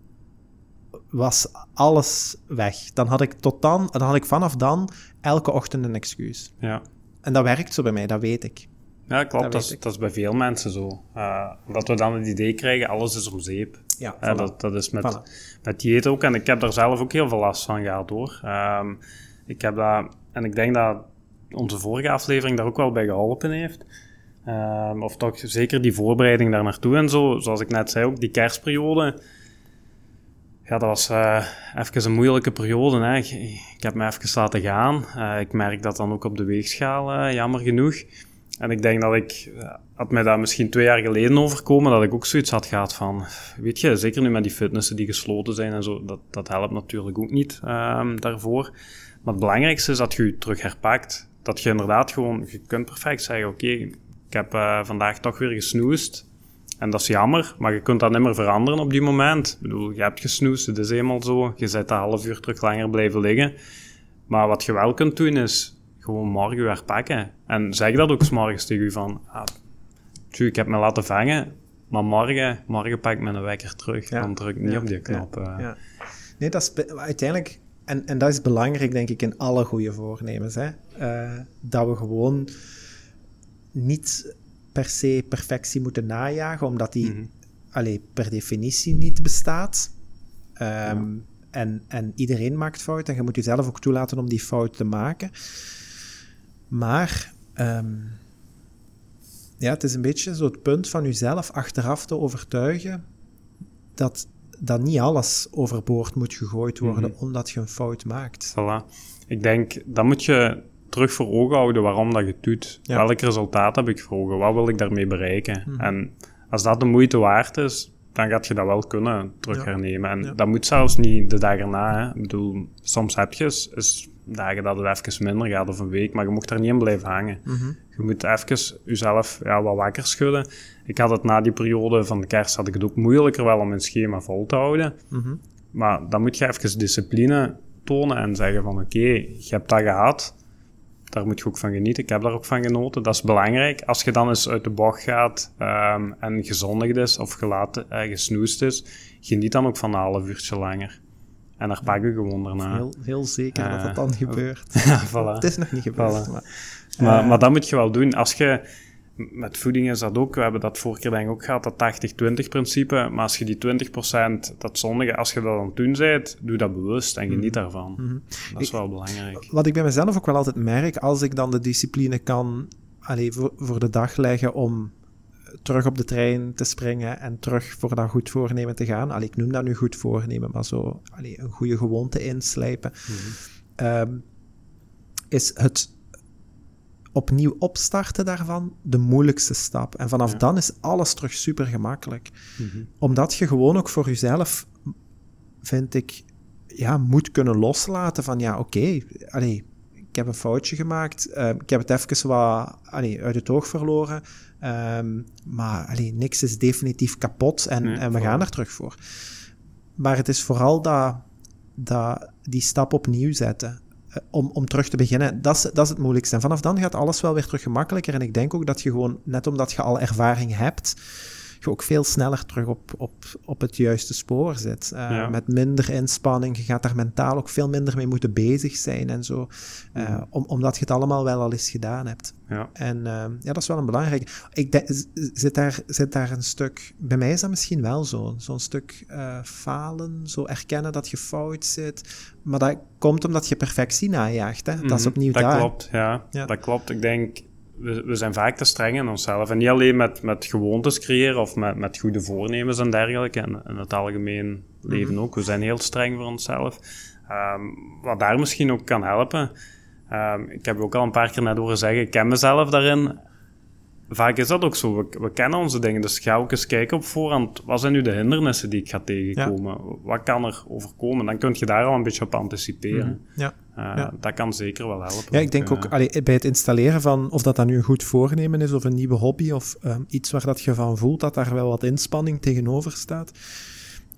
was alles weg. Dan had ik tot dan, dan had ik vanaf dan elke ochtend een excuus. Ja. En dat werkt zo bij mij, dat weet ik. Ja, klopt. Dat, is, dat is bij veel mensen zo. Uh, dat we dan het idee krijgen, alles is om zeep. Ja, uh, dat, dat is met, voilà. met dieet ook. En ik heb daar zelf ook heel veel last van gehad, hoor. Um, ik heb dat... En ik denk dat onze vorige aflevering daar ook wel bij geholpen heeft. Um, of toch zeker die voorbereiding daar naartoe en zo. Zoals ik net zei, ook die kerstperiode ja, dat was uh, even een moeilijke periode. Ik, heb me even laten gaan. Uh, ik merk dat dan ook op de weegschaal, uh, jammer genoeg. En ik denk dat ik, had mij dat misschien twee jaar geleden overkomen, dat ik ook zoiets had gehad van, weet je, zeker nu met die fitnessen die gesloten zijn en zo, dat, dat helpt natuurlijk ook niet um, daarvoor. Maar het belangrijkste is dat je je terug herpakt. Dat je inderdaad gewoon, je kunt perfect zeggen, oké, ik heb vandaag toch weer gesnoest. En dat is jammer, maar je kunt dat niet meer veranderen op die moment. Ik bedoel, je hebt gesnoest, het is eenmaal zo. Je zet een half uur terug langer blijven liggen. Maar wat je wel kunt doen, is gewoon morgen weer pakken. En zeg dat ook s morgens tegen je van... Ah, ik heb me laten vangen, maar morgen, morgen pak ik mijn wekker terug. Dan druk ik niet op die knop. Ja, eh. ja. Nee, dat is uiteindelijk... En, en dat is belangrijk, denk ik, in alle goede voornemens. Hè? Uh, dat we gewoon niet per se perfectie moeten najagen, omdat die mm per definitie niet bestaat. Um, en, en iedereen maakt fouten en je moet jezelf ook toelaten om die fout te maken. Maar um, ja, het is een beetje zo het punt van jezelf achteraf te overtuigen dat dat niet alles overboord moet gegooid worden Mhm. omdat je een fout maakt. Voilà. Ik denk, dat moet je terug voor ogen houden waarom dat je het doet. Ja. Welk resultaat heb ik voor ogen? Wat wil ik daarmee bereiken? Mhm. En als dat de moeite waard is, dan gaat je dat wel kunnen terug hernemen. En dat moet zelfs niet de dag erna. Hè. Ik bedoel, soms heb je eens dagen dat het even minder gaat of een week, maar je mocht er niet in blijven hangen. Mhm. Je moet even jezelf ja, wat wakker schudden. Ik had het na die periode van de kerst had ik het ook moeilijker wel om mijn schema vol te houden. Mhm. Maar dan moet je even discipline tonen en zeggen van oké, je hebt dat gehad. Daar moet je ook van genieten. Ik heb daar ook van genoten. Dat is belangrijk. Als je dan eens uit de bocht gaat ehm, en gezondigd is of gelaten, eh, gesnoest is, geniet dan ook van een half uurtje langer. En daar pak je gewoon daarna. Heel, heel zeker dat Eh, dat dan gebeurt. Ja, voilà. Het is nog niet gebeurd. Voilà. Maar, Maar, eh, maar dat moet je wel doen. Als je, met voeding is dat ook, we hebben dat vorige keer denk ik ook gehad, dat 80-20 principe. Maar als je die 20% dat zondige, als je dat aan het doen bent, doe dat bewust en geniet daarvan. mhm. Dat is wel belangrijk. Wat ik bij mezelf ook wel altijd merk, als ik dan de discipline kan allee, voor, voor de dag leggen om terug op de trein te springen en terug voor dat goed voornemen te gaan. Allee, ik noem dat nu goed voornemen, maar zo allee, een goede gewoonte inslijpen. Ehm, is het opnieuw opstarten daarvan de moeilijkste stap. En vanaf Ja. dan is alles terug super gemakkelijk. Mhm. Omdat je gewoon ook voor jezelf, vind ik, ja, moet kunnen loslaten van ja, oké, allee, ik heb een foutje gemaakt, eh, ik heb het even wat allee, uit het oog verloren, ehm, maar allee, niks is definitief kapot en, Nee, en we gaan er terug voor. Maar het is vooral dat, dat die stap opnieuw zetten. Om, om terug te beginnen, dat is, dat is het moeilijkste. En vanaf dan gaat alles wel weer terug gemakkelijker. En ik denk ook dat je gewoon, net omdat je al ervaring hebt, je ook veel sneller terug op, op, op het juiste spoor zit. Eh, Ja. Met minder inspanning. Je gaat daar mentaal ook veel minder mee moeten bezig zijn en zo. Eh, om, omdat je het allemaal wel al eens gedaan hebt. Ja. En eh, ja, dat is wel een belangrijke. Ik denk, z- zit, daar, zit daar een stuk... Bij mij is dat misschien wel zo. Zo'n stuk falen, zo erkennen dat je fout zit. Maar dat komt omdat je perfectie najaagt. Hè? Dat is Mhm, opnieuw Dat daar. klopt, ja. Ja. Dat klopt. Ik denk, we, we zijn vaak te streng in onszelf. En niet alleen met, met gewoontes creëren of met, met goede voornemens en dergelijke. En in het algemeen leven Mhm. ook. We zijn heel streng voor onszelf. Ehm, wat daar misschien ook kan helpen. ehm, ik heb ook al een paar keer net horen zeggen, ik ken mezelf daarin. Vaak is dat ook zo. We, we kennen onze dingen. Dus ga ook eens kijken op voorhand. Wat zijn nu de hindernissen die ik ga tegenkomen? Wat kan er overkomen? Dan kun je daar al een beetje op anticiperen. Ja. Eh, Ja. Dat kan zeker wel helpen. Ja, ik denk ook Eh, allee, bij het installeren van of dat dan nu een goed voornemen is of een nieuwe hobby of ehm, iets waar dat je van voelt dat daar wel wat inspanning tegenover staat,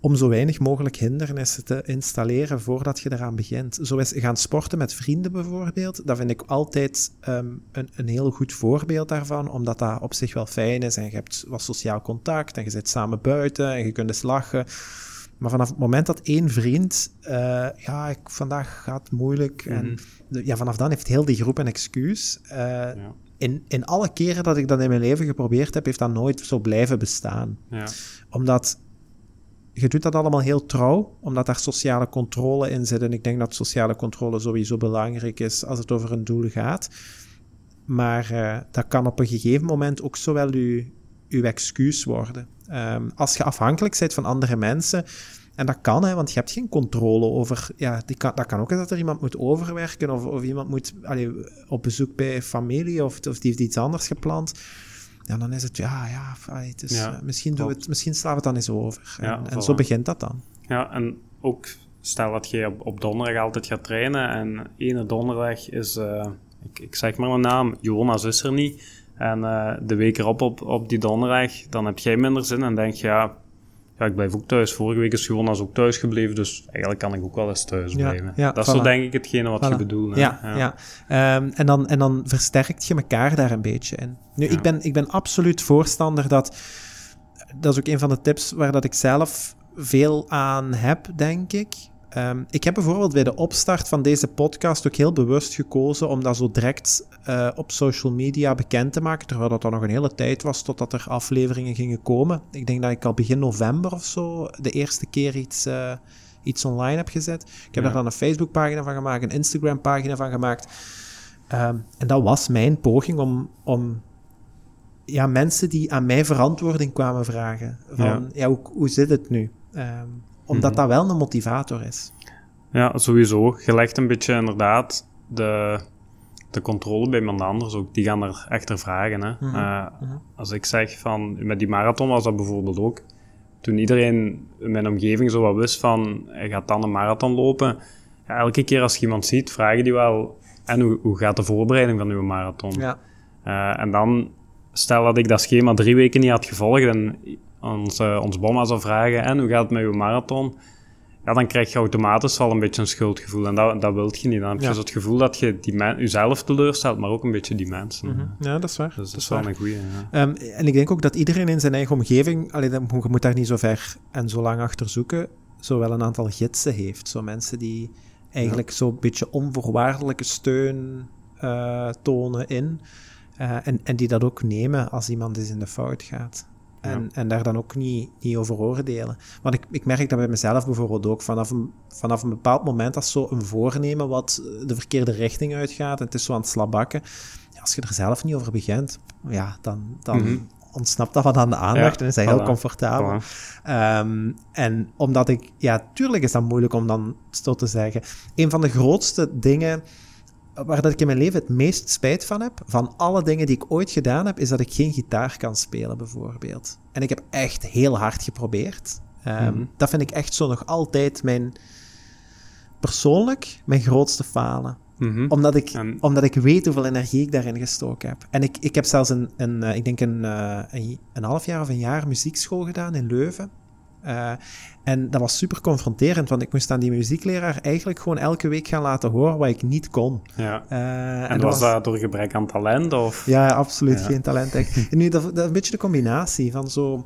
om zo weinig mogelijk hindernissen te installeren voordat je eraan begint. Zo is gaan sporten met vrienden bijvoorbeeld, dat vind ik altijd ehm, een, een heel goed voorbeeld daarvan, omdat dat op zich wel fijn is en je hebt wat sociaal contact en je zit samen buiten en je kunt eens lachen. Maar vanaf het moment dat één vriend, eh, ja, ik, vandaag gaat het moeilijk. En Mhm. de- ja, vanaf dan heeft heel die groep een excuus. Eh, Ja, in, in alle keren dat ik dat in mijn leven geprobeerd heb, heeft dat nooit zo blijven bestaan. ja, Omdat je doet dat allemaal heel trouw, omdat daar sociale controle in zit. En ik denk dat sociale controle sowieso belangrijk is als het over een doel gaat. Maar eh, dat kan op een gegeven moment ook zowel uw, uw excuus worden. Ehm, als je afhankelijk bent van andere mensen, en dat kan, hè, want je hebt geen controle over... Ja, die kan, dat kan ook eens dat er iemand moet overwerken of, of iemand moet allee, op bezoek bij familie of, of die heeft iets anders gepland. Ja, dan is het, ja, ja, allee, het is, Ja, eh, misschien, doen we het, misschien slaan we het dan eens over. En, Ja, en zo begint dat dan. ja, en ook stel dat je op, op donderdag altijd gaat trainen en ene donderdag is, eh, ik, ik zeg maar mijn naam, Jonas is er niet. En eh, de week erop op, op die donderdag, dan heb jij minder zin en denk je, ja, ja, ik blijf ook thuis. Vorige week is Jonas ook thuis gebleven, dus eigenlijk kan ik ook wel eens thuis Ja, blijven. ja, dat is zo denk ik hetgene wat je bedoelt. hè. Ja, ja. Ehm, en, dan, en dan versterkt je elkaar daar een beetje in. Nu, ik, ben, ik ben absoluut voorstander dat... Dat is ook een van de tips waar dat ik zelf veel aan heb, denk ik. Ehm, ik heb bijvoorbeeld bij de opstart van deze podcast ook heel bewust gekozen om dat zo direct eh, op social media bekend te maken, terwijl dat dan nog een hele tijd was totdat er afleveringen gingen komen. Ik denk dat ik al begin november of zo de eerste keer iets, eh, iets online heb gezet. Ik heb Ja. daar dan een Facebookpagina van gemaakt, een Instagram-pagina van gemaakt. Ehm, en dat was mijn poging om, om ja, mensen die aan mij verantwoording kwamen vragen. Van, ja. hoe, hoe zit het nu? Ehm, omdat dat wel een motivator is. Ja, sowieso. Je legt een beetje inderdaad de, de controle bij iemand anders ook. Die gaan er echter vragen. Hè. Mhm, Eh, mhm. Als ik zeg van, met die marathon was dat bijvoorbeeld ook. Toen iedereen in mijn omgeving zo wat wist van, hij gaat dan een marathon lopen. Ja, elke keer als je iemand ziet, vragen die wel, en hoe, hoe gaat de voorbereiding van uw marathon? Ja. Eh, en dan, stel dat ik dat schema drie weken niet had gevolgd en ons, eh, ons bomma zou vragen, en hoe gaat het met uw marathon? Ja, dan krijg je automatisch wel een beetje een schuldgevoel. En dat, dat wilt je niet. Dan heb je Ja. zo het gevoel dat je die jezelf teleurstelt, maar ook een beetje die mensen. Mhm. Ja, dat is waar. Dus dat dat is wel waar. een goeie, ja. Ehm, en ik denk ook dat iedereen in zijn eigen omgeving, allee, dat- je moet daar niet zo ver en zo lang achter zoeken, zo wel een aantal gidsen heeft. Zo mensen die eigenlijk zo'n beetje onvoorwaardelijke steun eh, tonen in. eh, en, en die dat ook nemen als iemand eens in de fout gaat. En, en daar dan ook niet, niet over oordelen. Want ik, ik merk dat bij mezelf bijvoorbeeld ook. Vanaf een, vanaf een bepaald moment als zo een voornemen wat de verkeerde richting uitgaat en het is zo aan het slabakken. Als je er zelf niet over begint, ja, dan, dan Mhm. ontsnapt dat wat aan de aandacht Ja, en is dat heel comfortabel. Voilà. Ehm, en omdat ik, ja, tuurlijk is dat moeilijk om dan zo te zeggen. Een van de grootste dingen waar dat ik in mijn leven het meest spijt van heb, van alle dingen die ik ooit gedaan heb, is dat ik geen gitaar kan spelen, bijvoorbeeld. En ik heb echt heel hard geprobeerd. Ehm, Mhm. Dat vind ik echt zo nog altijd mijn, persoonlijk, mijn grootste falen Mhm. omdat ik, En- omdat ik weet hoeveel energie ik daarin gestoken heb. En ik, ik heb zelfs een, een eh, ik denk een, eh, een, een half jaar of een jaar muziekschool gedaan in Leuven. Eh, en dat was super confronterend, want ik moest aan die muziekleraar eigenlijk gewoon elke week gaan laten horen wat ik niet kon. Ja. Eh, En, was dat door gebrek aan talent? Of? Ja, absoluut Ja. geen talent. En nu, dat, dat een beetje de combinatie van zo...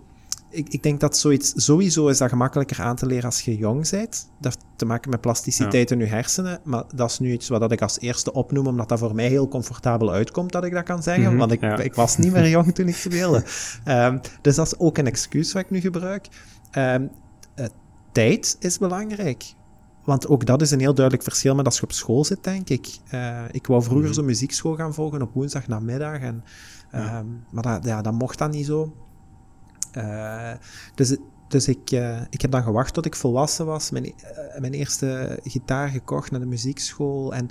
Ik, ik denk dat zoiets... Sowieso is dat gemakkelijker aan te leren als je jong bent. Dat heeft te maken met plasticiteit in je hersenen. Maar dat is nu iets wat ik als eerste opnoem, omdat dat voor mij heel comfortabel uitkomt dat ik dat kan zeggen. Mhm, want ik, ja. ik was niet meer jong toen ik speelde. Ehm, dus dat is ook een excuus wat ik nu gebruik. Ehm, eh, tijd is belangrijk. Want ook dat is een heel duidelijk verschil met als je op school zit, denk ik. Eh, ik wou vroeger Mhm. zo'n muziekschool gaan volgen op woensdagnamiddag. En, Ja. ehm, maar dat, ja, dat mocht dan niet zo. Eh, dus dus ik, ik heb dan gewacht tot ik volwassen was. Mijn, mijn eerste gitaar gekocht naar de muziekschool. En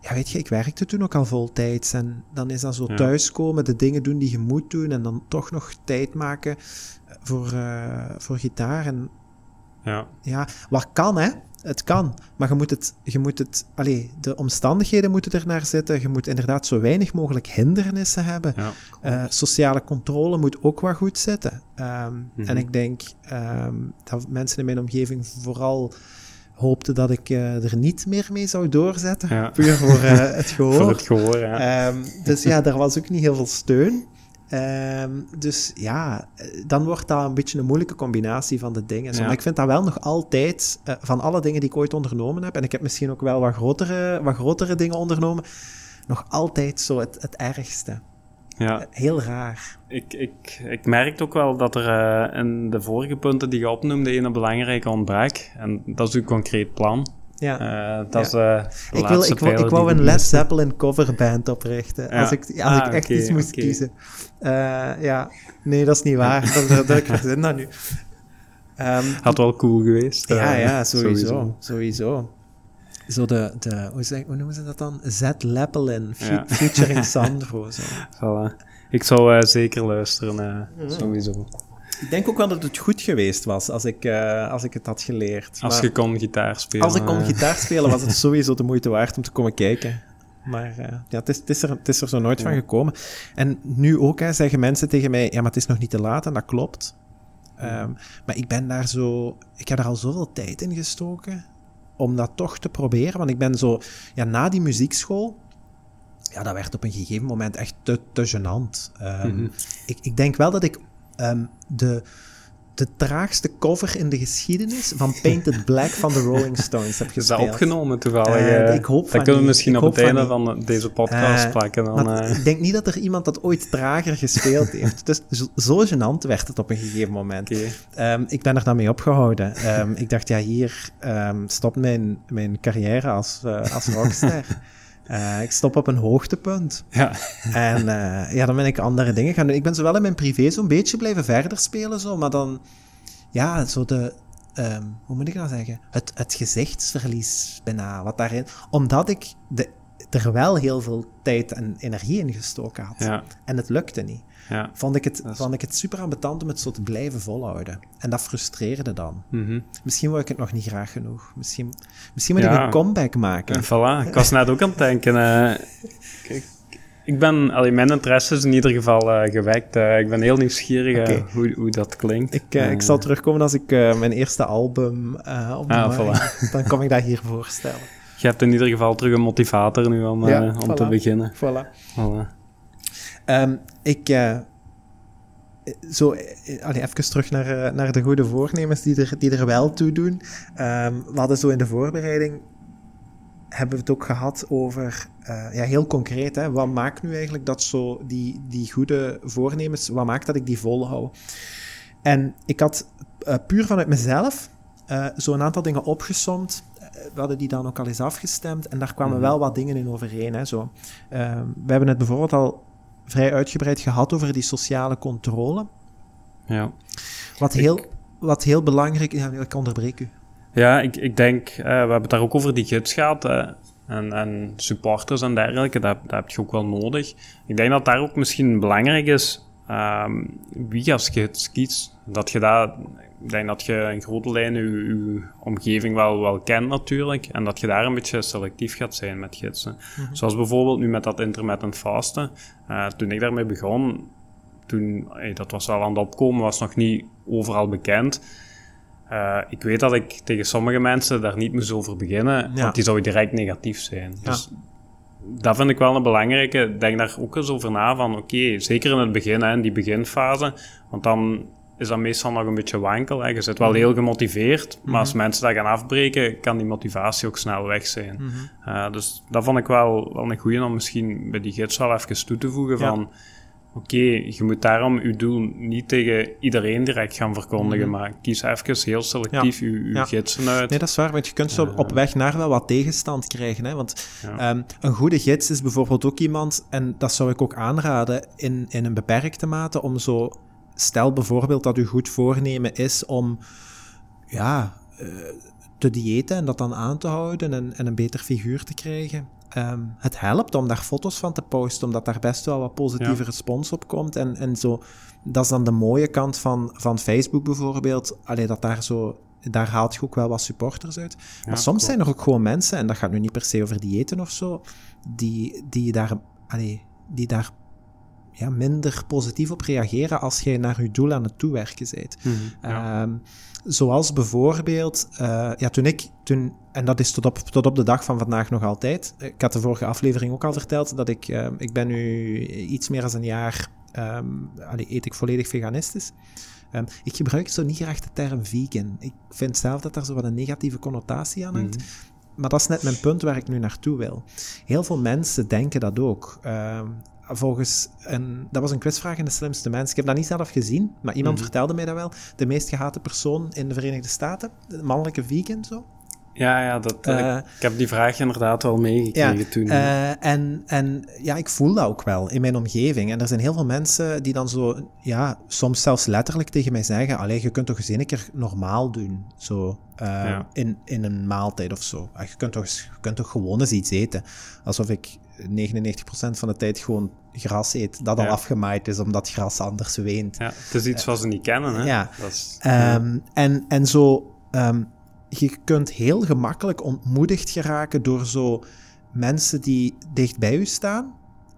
ja, weet je, ik werkte toen ook al voltijds. En dan is dat zo Ja. thuiskomen, de dingen doen die je moet doen. En dan toch nog tijd maken voor, eh, voor gitaar. En Ja. ja, wat kan, hè? Het kan, maar je moet het, je moet het, allee, de omstandigheden moeten er naar zitten. Je moet inderdaad zo weinig mogelijk hindernissen hebben. Ja. Eh, sociale controle moet ook wat goed zitten. Ehm, Mhm. En ik denk ehm, dat mensen in mijn omgeving vooral hoopten dat ik eh, er niet meer mee zou doorzetten. Ja. Puur voor het gehoor. Voor het gehoor, ja. Ehm, dus ja, daar was ook niet heel veel steun. Ehm, dus ja, eh, dan wordt dat een beetje een moeilijke combinatie van de dingen. Ja. Maar ik vind dat wel nog altijd, eh, van alle dingen die ik ooit ondernomen heb, en ik heb misschien ook wel wat grotere, wat grotere dingen ondernomen, nog altijd zo het, het ergste. ja. Heel raar. Ik, ik, ik merkte ook wel dat er eh, in de vorige punten die je opnoemde een belangrijke ontbrak. En dat is uw concreet plan. Ja. Eh, dat is eh, ik, wil, ik, wou, ik wou een Led misten. Zeppelin coverband oprichten. Ja. Als ik, als Ah, ik echt oké, iets moest kiezen. Eh, ja, nee, dat is niet waar. dat, dat, dat, ik verzin dat nu. Ehm, Had wel cool geweest. Ja, eh, ja, sowieso. Sowieso. Zo de, de hoe, zeg, hoe noemen ze dat dan? Z Leppelin, Ja. featuring Sandro. Zo. Voilà. Ik zou eh, zeker luisteren, eh, Mhm. sowieso. Ik denk ook wel dat het goed geweest was als ik, eh, als ik het had geleerd. Als Maar je kon gitaar spelen. als ik kon gitaar spelen, was het sowieso de moeite waard om te komen kijken. Maar eh, ja, het, is, het, is er, het is er zo nooit Ja. van gekomen. En nu ook hè, zeggen mensen tegen mij: ja, maar het is nog niet te laat en dat klopt. Ehm, maar ik ben daar zo, ik heb er al zoveel tijd in gestoken om dat toch te proberen. Want ik ben zo, ja, na die muziekschool, ja, dat werd op een gegeven moment echt te, te gênant. Ehm, Mhm. ik, ik denk wel dat ik ehm, de, de traagste cover in de geschiedenis van Painted Black van de Rolling Stones heb Is dat gespeeld. opgenomen toevallig? Eh, eh? ik hoop Dat kunnen we niet. misschien Ik op het van einde van deze podcast Eh, plakken. Dan, ik denk niet dat er iemand dat ooit trager gespeeld heeft. Dus zo, zo gênant werd het op een gegeven moment. Ehm, ik ben er dan mee opgehouden. Ehm, ik dacht, ja, hier ehm, stopt mijn, mijn carrière als, als rockster. Eh, ik stop op een hoogtepunt. Ja. En eh, ja, dan ben ik andere dingen gaan doen. Ik ben zowel in mijn privé zo'n beetje blijven verder spelen, zo, maar dan, ja, zo de, ehm, hoe moet ik dat zeggen? Het, het gezichtsverlies bijna, wat daarin... Omdat ik de, er wel heel veel tijd en energie in gestoken had. Ja. En het lukte niet. Ja. Vond ik, het, is- vond ik het super ambetant om het zo te blijven volhouden. En dat frustreerde dan. Mhm. Misschien wou ik het nog niet graag genoeg. Misschien, misschien moet ik een comeback maken. En voilà, ik was net ook aan het denken. eh, kijk, ik ben, allee, mijn interesse is in ieder geval eh, gewekt. eh, ik ben heel nieuwsgierig hoe, hoe dat klinkt. Ik, ik zal terugkomen als ik mijn eerste album op Ah, markt- Dan kom ik dat hier voorstellen. Je hebt in ieder geval terug een motivator nu om, Ja, eh, om te beginnen. Voilà. Voilà. Ehm, ik... eh, zo, eh, allee, even terug naar, naar de goede voornemens die er, die er wel toe doen. Ehm, we hadden zo in de voorbereiding... Hebben we het ook gehad over... eh, ja, heel concreet, hè, wat maakt nu eigenlijk dat zo... Die, die goede voornemens... Wat maakt dat ik die volhoud? En ik had eh, puur vanuit mezelf... eh zo een aantal dingen opgesomd. We hadden die dan ook al eens afgestemd. En daar kwamen Mhm. wel wat dingen in overeen. Hè, zo. Ehm, we hebben het bijvoorbeeld al vrij uitgebreid gehad over die sociale controle. Ja. Wat heel, wat heel belangrijk is... Ik onderbreek u. Ja, ik, ik denk, eh, we hebben het daar ook over die gids gehad. eh, en, en supporters en dergelijke, dat, dat heb je ook wel nodig. Ik denk dat daar ook misschien belangrijk is ehm, wie als gids kiest. Dat je dat, ik denk dat je in grote lijnen je, je omgeving wel, wel kent natuurlijk. En dat je daar een beetje selectief gaat zijn met gidsen. Zoals bijvoorbeeld nu met dat intermittent fasten. Eh, toen ik daarmee begon, toen, dat was wel aan het opkomen, was nog niet overal bekend. Eh, ik weet dat ik tegen sommige mensen daar niet moest over beginnen, Ja. want die zou direct negatief zijn. Dus dat vind ik wel een belangrijke. Denk daar ook eens over na van, oké, zeker in het begin, hè, in die beginfase, want dan is dat meestal nog een beetje wankel. Hè. Je zit wel heel gemotiveerd, maar als mensen dat gaan afbreken, kan die motivatie ook snel weg zijn. Eh, dus dat vond ik wel, wel een goeie om misschien bij die gids wel even toe te voegen van... Oké, je moet daarom je doel niet tegen iedereen direct gaan verkondigen, maar kies even heel selectief je, je Ja. gidsen uit. Nee, dat is waar, want je kunt zo op weg naar wel wat tegenstand krijgen. Hè? Want Ja. ehm, een goede gids is bijvoorbeeld ook iemand, en dat zou ik ook aanraden in, in een beperkte mate, om zo... Stel bijvoorbeeld dat uw goed voornemen is om ja, eh, te diëten en dat dan aan te houden en, en een beter figuur te krijgen. Ehm, het helpt om daar foto's van te posten, omdat daar best wel wat positieve Ja. respons op komt. En, en zo, dat is dan de mooie kant van, van Facebook bijvoorbeeld. Allee, dat daar zo, daar haalt je ook wel wat supporters uit. Maar soms klopt. zijn er ook gewoon mensen, en dat gaat nu niet per se over diëten of zo, die, die daar, allee, die daar ja, minder positief op reageren als jij naar je doel aan het toewerken bent. Mhm, ja. Ehm, zoals bijvoorbeeld, eh, ja, toen ik, toen, en dat is tot op, tot op de dag van vandaag nog altijd. Ik had de vorige aflevering ook al verteld dat ik, eh, ik ben nu iets meer dan een jaar, ehm allee, eet ik volledig veganistisch. Ehm, ik gebruik zo niet graag de term vegan. Ik vind zelf dat daar zo wat een negatieve connotatie aan hangt. Maar dat is net mijn punt waar ik nu naartoe wil. Heel veel mensen denken dat ook. Ehm, volgens een, dat was een quizvraag in de slimste mens. Ik heb dat niet zelf gezien, maar iemand vertelde mij dat wel. De meest gehate persoon in de Verenigde Staten, de mannelijke vegan zo. ja, ja dat, Eh, ik, ik heb die vraag inderdaad wel meegekregen toen. eh, en, en ja, ik voel dat ook wel in mijn omgeving. En er zijn heel veel mensen die dan zo, ja, soms zelfs letterlijk tegen mij zeggen: Allee, je kunt toch eens een keer normaal doen, zo eh, Ja. in, in een maaltijd of zo. Ah, Je kunt, toch, je kunt toch gewoon eens iets eten. Alsof ik 99% van de tijd gewoon gras eet dat al afgemaaid is omdat gras anders weent. ja, het is iets wat ze niet kennen, hè? ja. Dat is, Ehm, en, en zo, ehm, je kunt heel gemakkelijk ontmoedigd geraken door zo mensen die dicht bij u staan.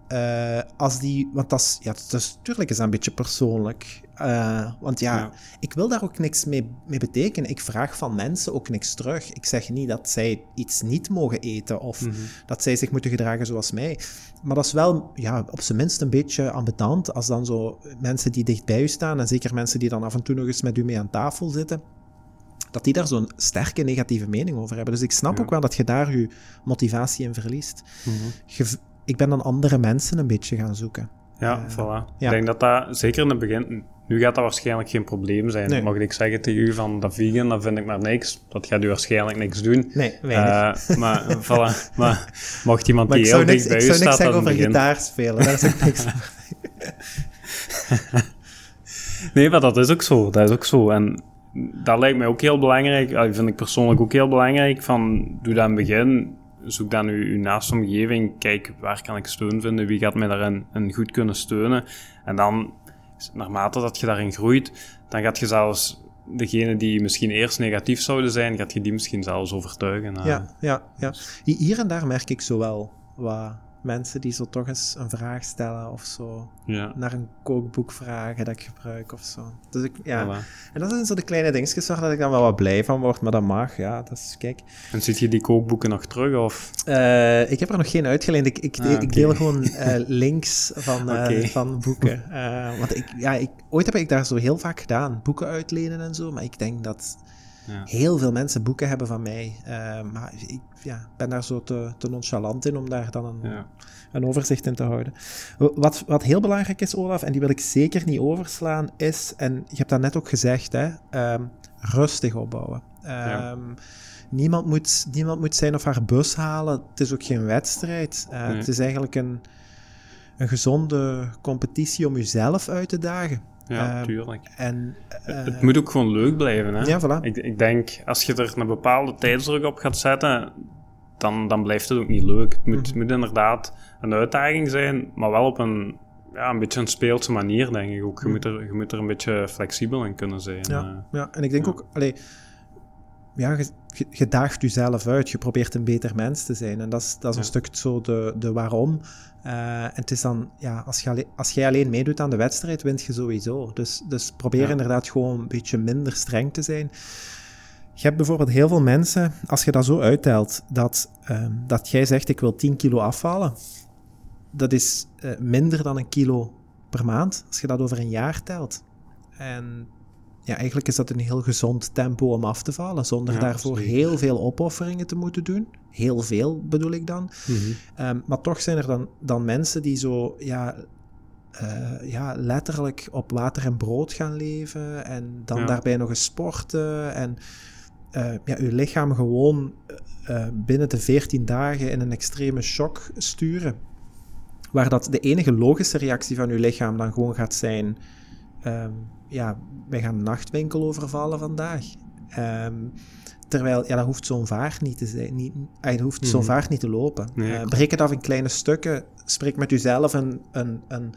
Eh, als die, want dat is, ja, dat is, tuurlijk is dat een beetje persoonlijk. Eh, want ja, Ja. ik wil daar ook niks mee, mee betekenen. Ik vraag van mensen ook niks terug. Ik zeg niet dat zij iets niet mogen eten of Mhm. dat zij zich moeten gedragen zoals mij. Maar dat is wel, ja, op zijn minst een beetje ambetant als dan zo mensen die dicht bij u staan, en zeker mensen die dan af en toe nog eens met u mee aan tafel zitten, dat die daar zo'n sterke negatieve mening over hebben. Dus ik snap Ja. ook wel dat je daar je motivatie in verliest. Mhm. Je ik ben dan andere mensen een beetje gaan zoeken. Ja, Eh, voilà. ja. Ik denk dat dat, zeker in het begin, nu gaat dat waarschijnlijk geen probleem zijn. Nee. Mocht ik zeggen tegen u van dat vegan, dan vind ik maar niks. Dat gaat u waarschijnlijk niks doen. Nee, weinig. Eh, maar, voilà. maar mocht iemand maar die ik heel dicht bij ik u zou niks staat, zeggen over begin... gitaar spelen. Daar zou ik niks Nee, maar dat is ook zo. Dat is ook zo. En dat lijkt mij ook heel belangrijk. Dat vind ik persoonlijk ook heel belangrijk. Van, doe dat in het begin. Zoek dan uw, uw naaste omgeving. Kijk, waar kan ik steun vinden? Wie gaat mij daarin in goed kunnen steunen? En dan, naarmate dat je daarin groeit, dan gaat je zelfs degene die misschien eerst negatief zouden zijn, gaat je die misschien zelfs overtuigen. Ja, ja, ja. Hier en daar merk ik zo wel wat mensen die zo toch eens een vraag stellen of zo. Ja. Naar een kookboek vragen dat ik gebruik of zo. Dus ik, ja. En dat zijn zo de kleine dingetjes waar ik dan wel wat blij van word, maar dat mag, ja. Dat is, kijk. En zit je die kookboeken nog terug, of? Uh, ik heb er nog geen uitgeleend. Ik, ik, ah, ik deel gewoon uh, links van, uh, van boeken. want ik, ja, ik, ooit heb ik daar zo heel vaak gedaan. Boeken uitlenen en zo, maar ik denk dat... Ja. Heel veel mensen boeken hebben van mij. maar ik ja, ben daar zo te, te nonchalant in om daar dan een, ja een overzicht in te houden. Wat, wat heel belangrijk is, Olaf, en die wil ik zeker niet overslaan, is, en je hebt dat net ook gezegd, hè, ehm, rustig opbouwen. Ehm, niemand, moet, niemand moet zijn of haar bus halen. Het is ook geen wedstrijd. Uh, Het is eigenlijk een, een gezonde competitie om jezelf uit te dagen. Ja, um, tuurlijk. En, het eh, moet ook gewoon leuk blijven. Hè? Ja, voilà. Ik, ik denk, als je er een bepaalde tijdsdruk op gaat zetten, dan, dan blijft het ook niet leuk. Het moet, mhm. moet inderdaad een uitdaging zijn, maar wel op een, ja, een beetje een speelse manier, denk ik ook. Je, moet er, je moet er een beetje flexibel in kunnen zijn. Ja, uh, ja. en ik denk ook, allee, ja, je, je, daagt jezelf uit, je probeert een beter mens te zijn. En dat is, dat is een stuk zo de, de waarom. Uh, en het is dan, ja, als, je, als jij alleen meedoet aan de wedstrijd, wint je sowieso. Dus, dus probeer inderdaad gewoon een beetje minder streng te zijn. Je hebt bijvoorbeeld heel veel mensen, als je dat zo uittelt, dat, uh, dat jij zegt ik wil 10 kilo afvallen dat is uh, minder dan een kilo per maand, als je dat over een jaar telt. En ja, eigenlijk is dat een heel gezond tempo om af te vallen, zonder daarvoor heel veel opofferingen te moeten doen. Heel veel bedoel ik dan. Mm -hmm. um, maar toch zijn er dan, dan mensen die zo, ja, uh, ja, letterlijk op water en brood gaan leven en dan ja. daarbij nog eens sporten en uh, ja, je lichaam gewoon uh, binnen de 14 dagen in een extreme shock sturen waar dat de enige logische reactie van je lichaam dan gewoon gaat zijn: um, ja, wij gaan een nachtwinkel overvallen vandaag. Um, terwijl, ja, dat hoeft zo'n vaart niet te zijn. Niet, dat hoeft mm zo'n mhm. vaart niet te lopen. Nee, uh, breek het af in kleine stukken. Spreek met jezelf een, een, een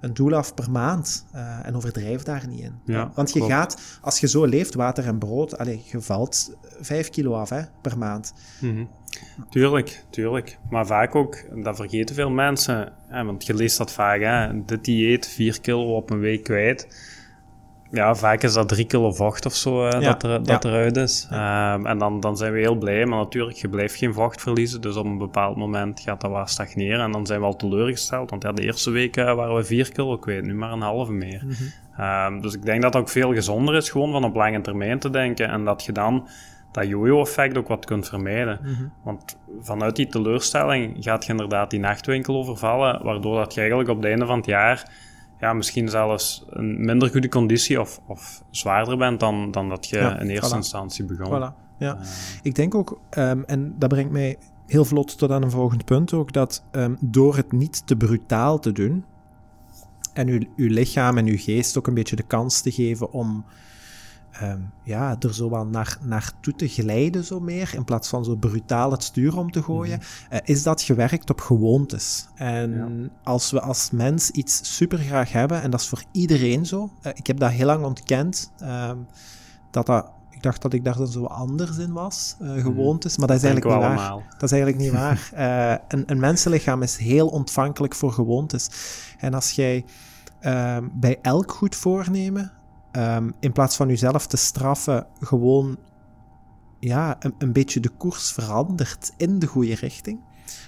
een doel af per maand uh, en overdrijf daar niet in. Ja, Want je gaat, als je zo leeft, water en brood, allez, je valt 5 kilo af hè, per maand. Mm -hmm. Tuurlijk, tuurlijk. Maar vaak ook, dat vergeten veel mensen, hè, want je leest dat vaak, hè, dit dieet, 4 kilo op een week kwijt ja, vaak is dat drie kilo vocht of zo dat, er, dat eruit is. Um, en dan, dan zijn we heel blij, maar natuurlijk, je blijft geen vocht verliezen. Dus op een bepaald moment gaat dat wel stagneren. En dan zijn we al teleurgesteld, want ja, de eerste week uh, waren we vier kilo kwijt, nu maar een halve meer. Mm -hmm. um, dus ik denk dat het ook veel gezonder is, gewoon van op lange termijn te denken. En dat je dan dat jojo-effect ook wat kunt vermijden. Mm -hmm. Want vanuit die teleurstelling gaat je inderdaad die nachtwinkel overvallen, waardoor dat je eigenlijk op het einde van het jaar ja, misschien zelfs een minder goede conditie of, of zwaarder bent dan, dan dat je in eerste instantie begon. Voilà. Ja, uh, ik denk ook, um, en dat brengt mij heel vlot tot aan een volgend punt ook, dat um, door het niet te brutaal te doen en uw, uw lichaam en uw geest ook een beetje de kans te geven om um, ja, er zo wel naar, naartoe te glijden, zo meer, in plaats van zo brutaal het stuur om te gooien, mm. uh, is dat gewerkt op gewoontes. En ja. als we als mens iets super graag hebben, en dat is voor iedereen zo, uh, ik heb dat heel lang ontkend, uh, dat dat ik dacht dat ik daar dan zo anders in was, uh, gewoontes, maar dat is eigenlijk niet waar. Dat is eigenlijk niet waar. Uh, een, een mensenlichaam is heel ontvankelijk voor gewoontes. En als jij uh, bij elk goed voornemen um, in plaats van jezelf te straffen, gewoon ja, een, een, beetje de koers verandert in de goede richting,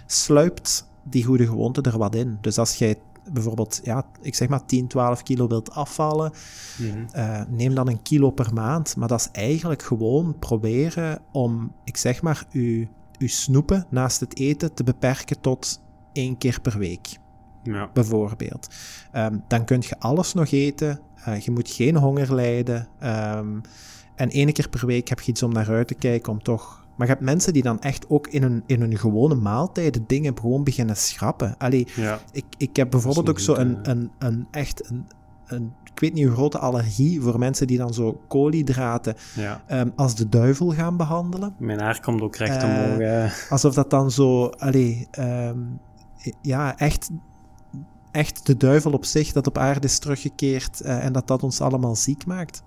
sluipt die goede gewoonte er wat in. Dus als jij bijvoorbeeld, ja, ik zeg maar 10, 12 kilo wilt afvallen, mm -hmm. uh, neem dan een kilo per maand. Maar dat is eigenlijk gewoon proberen om, ik zeg maar, je, je snoepen naast het eten te beperken tot één keer per week. Ja. Bijvoorbeeld. Um, dan kun je alles nog eten, uh, je moet geen honger lijden. Um, en één keer per week heb je iets om naar uit te kijken om toch... Maar je hebt mensen die dan echt ook in hun, in hun gewone maaltijden dingen gewoon beginnen schrappen. Allee, ja. ik, ik heb bijvoorbeeld ook zo een, een, een, echt een, een, ik weet niet hoe grote allergie voor mensen die dan zo koolhydraten Ja. ehm, als de duivel gaan behandelen. Mijn haar komt ook recht Eh, omhoog. eh. Alsof dat dan zo, allee, ehm, ja, echt, echt de duivel op zich dat op aarde is teruggekeerd eh, en dat dat ons allemaal ziek maakt.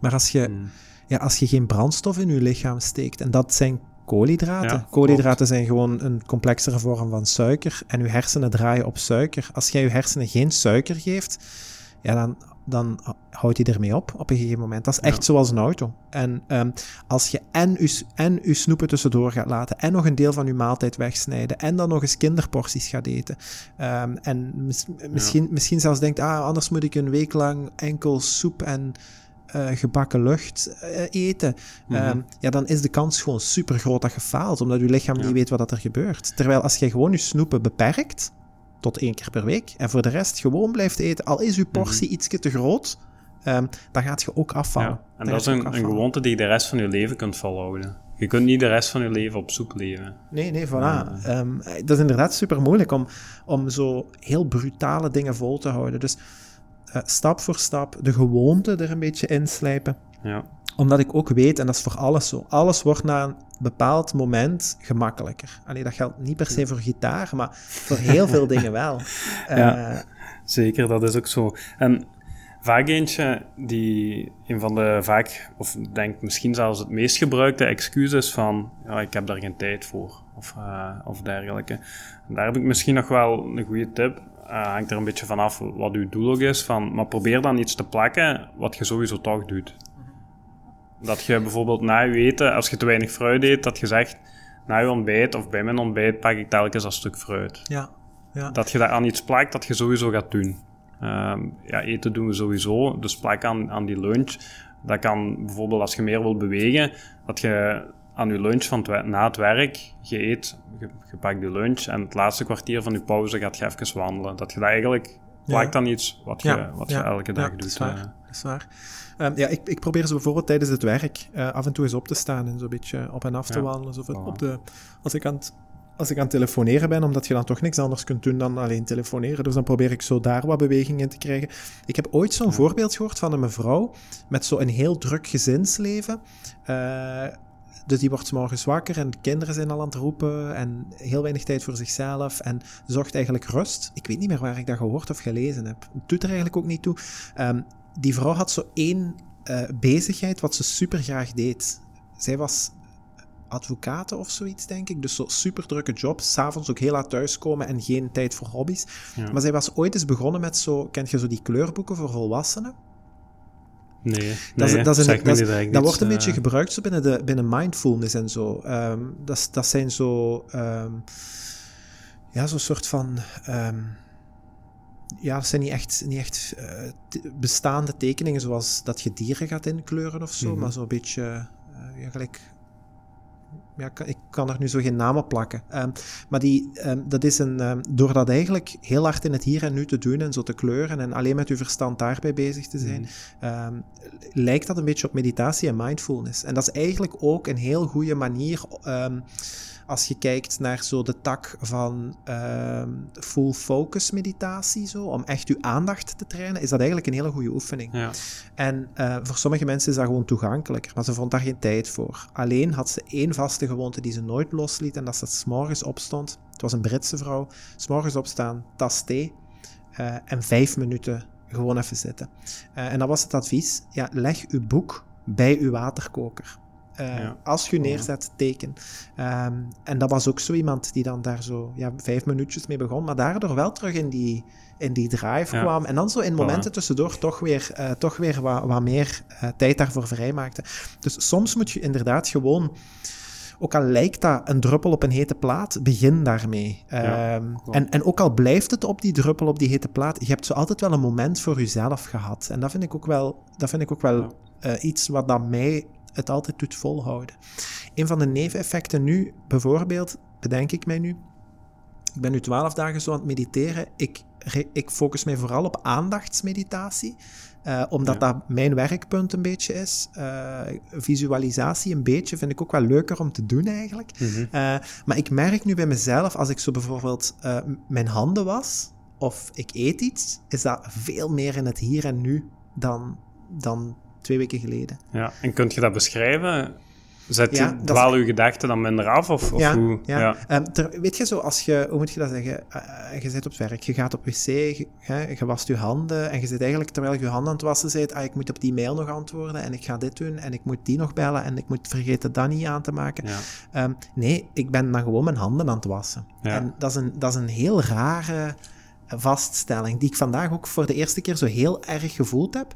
Maar als je, Hmm. ja, als je geen brandstof in je lichaam steekt, en dat zijn koolhydraten. Ja, koolhydraten zijn gewoon een complexere vorm van suiker en je hersenen draaien op suiker. Als jij je hersenen geen suiker geeft, ja, dan, dan houdt hij ermee op op een gegeven moment. Dat is echt Ja. zoals een auto. En ehm, als je en je, en je snoepen tussendoor gaat laten en nog een deel van je maaltijd wegsnijden en dan nog eens kinderporties gaat eten ehm, en mis- misschien, misschien zelfs denkt, ah, anders moet ik een week lang enkel soep en eh, gebakken lucht eh, eten, Mhm. Ehm, ja, dan is de kans gewoon super groot dat je faalt, omdat je lichaam Ja. niet weet wat er gebeurt. Terwijl als je gewoon je snoepen beperkt, tot één keer per week, en voor de rest gewoon blijft eten, al is je portie ietsje te groot, ehm, dan gaat je ook afvallen. Mhm. Ja. En Dan dat is een, gewoonte die je de rest van je leven kunt volhouden. Je kunt niet de rest van je leven op soep leven. Nee, nee, voilà. Ja. Ehm, dat is inderdaad super moeilijk om, om zo heel brutale dingen vol te houden. Dus eh, stap voor stap de gewoonte er een beetje inslijpen. Ja. Omdat ik ook weet, en dat is voor alles zo, alles wordt na een bepaald moment gemakkelijker. Allee, dat geldt niet per se voor gitaar, maar voor heel veel dingen wel. Ja. Eh, Zeker, dat is ook zo. En vaak eentje die een van de vaak, of denk misschien zelfs het meest gebruikte excuus is van, ja, ik heb daar geen tijd voor, of, eh, of dergelijke. En daar heb ik misschien nog wel een goede tip. Eh, hangt er een beetje vanaf wat uw doel ook is, van, maar probeer dan iets te plakken wat je sowieso toch doet. Dat je bijvoorbeeld na je eten, als je te weinig fruit eet, dat je zegt, na je ontbijt of bij mijn ontbijt pak ik telkens een stuk fruit ja, ja. dat je daar aan iets plakt dat je sowieso gaat doen. Ehm, ja, eten doen we sowieso, dus plak aan, aan die lunch. Dat kan bijvoorbeeld als je meer wilt bewegen, dat je aan je lunch van het na het werk, je eet, je, je pakt je lunch en het laatste kwartier van je pauze gaat je even wandelen. Dat je dat eigenlijk plakt aan iets wat je, Ja, wat je elke dag doet. Dat is waar. eh. dat is waar. Ehm, ja, ik, ik probeer zo bijvoorbeeld tijdens het werk eh, af en toe eens op te staan en zo'n beetje op en af te Ja, wandelen. Voilà. op de, als, ik aan het, als ik aan het telefoneren ben, omdat je dan toch niks anders kunt doen dan alleen telefoneren. Dus dan probeer ik zo daar wat beweging in te krijgen. Ik heb ooit zo'n voorbeeld gehoord van een mevrouw met zo'n heel druk gezinsleven. Eh, dus die wordt morgens wakker en de kinderen zijn al aan het roepen en heel weinig tijd voor zichzelf en zocht eigenlijk rust. Ik weet niet meer waar ik dat gehoord of gelezen heb. Het doet er eigenlijk ook niet toe. Ehm, die vrouw had zo één eh, bezigheid wat ze super graag deed. Zij was advocaat of zoiets, denk ik. Dus zo super drukke job. S'avonds ook heel laat thuiskomen en geen tijd voor hobby's. Ja. Maar zij was ooit eens begonnen met zo... Kent je zo die kleurboeken voor volwassenen? Nee, nee Dat, is, dat, is een, is- wordt een eh, beetje gebruikt zo binnen, de, binnen mindfulness en zo. Ehm, dat, dat zijn zo... ehm, ja, zo'n soort van... ehm, ja, dat zijn niet echt, niet echt eh, bestaande tekeningen zoals dat je dieren gaat inkleuren of zo, Mhm. maar zo'n beetje... eh, ja, gelijk... Ja, ik kan- er nu zo geen namen plakken. Ehm, maar die, ehm, dat is een... ehm, door dat eigenlijk heel hard in het hier en nu te doen en zo te kleuren en alleen met je verstand daarbij bezig te zijn, Mhm. lijkt dat een beetje op meditatie en mindfulness. En dat is eigenlijk ook een heel goede manier als je kijkt naar zo de tak van ehm, full focus meditatie, zo, om echt je aandacht te trainen, is dat eigenlijk een hele goede oefening. Ja. En eh, voor sommige mensen is dat gewoon toegankelijker, maar ze vond daar geen tijd voor. Alleen had ze één vaste gewoonte die ze nooit losliet en dat ze 's morgens opstond. Het was een Britse vrouw. 's morgens opstaan, tas thee eh, en vijf minuten gewoon even zitten. Eh, en dat was het advies. Ja, leg uw boek bij uw waterkoker. Eh, Ja. Als je neerzet, teken. Ehm, en dat was ook zo iemand die dan daar zo ja, vijf minuutjes mee begon, maar daardoor wel terug in die, in die drive Ja. kwam. En dan zo in momenten tussendoor toch weer, eh, toch weer wat, wat meer eh, tijd daarvoor vrijmaakte. Dus soms moet je inderdaad gewoon, ook al lijkt dat een druppel op een hete plaat, begin daarmee. Ja, Ehm, en, en ook al blijft het op die druppel op die hete plaat, je hebt zo altijd wel een moment voor jezelf gehad. En dat vind ik ook wel, dat vind ik ook wel Ja. iets wat dat mij het altijd doet volhouden. Een van de neveneffecten nu, bijvoorbeeld, bedenk ik mij nu. Ik ben nu twaalf dagen zo aan het mediteren. Ik, ik focus mij vooral op aandachtsmeditatie. eh, omdat Ja. dat mijn werkpunt een beetje is. Eh, visualisatie een beetje vind ik ook wel leuker om te doen eigenlijk. Mhm. Eh, maar ik merk nu bij mezelf, als ik zo bijvoorbeeld mijn handen was, of ik eet iets, is dat veel meer in het hier en nu dan, dan twee weken geleden. Ja, en kunt je dat beschrijven? Zet je, ja, je gedachten dan minder af? Of, of ja, hoe? ja. ja. Um, weet je zo, als je, hoe moet je dat zeggen? Uh, je zit op het werk, je gaat op wc, je, je wast je handen en je zit eigenlijk, terwijl je je handen aan het wassen bent, ah, ik moet op die mail nog antwoorden en ik ga dit doen en ik moet die nog bellen en ik moet vergeten dat niet aan te maken. Um, nee, ik ben dan gewoon mijn handen aan het wassen. En dat is, een, dat is een heel rare vaststelling, die ik vandaag ook voor de eerste keer zo heel erg gevoeld heb.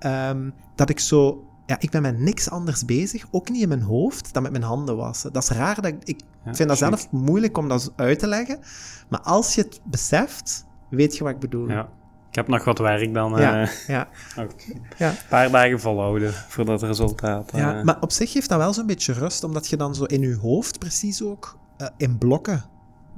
Um, dat ik zo ja, ik ben met niks anders bezig, ook niet in mijn hoofd, dan met mijn handen wassen. Dat is raar, dat ik, ik vind dat zelf moeilijk om dat uit te leggen. Maar als je het beseft, weet je wat ik bedoel. Ja. Ik heb nog wat werk dan. Ja, uh, ja. ja. Een paar dagen volhouden voor dat resultaat. Ja, uh. maar op zich geeft dat wel zo'n beetje rust, omdat je dan zo in je hoofd precies ook uh, in blokken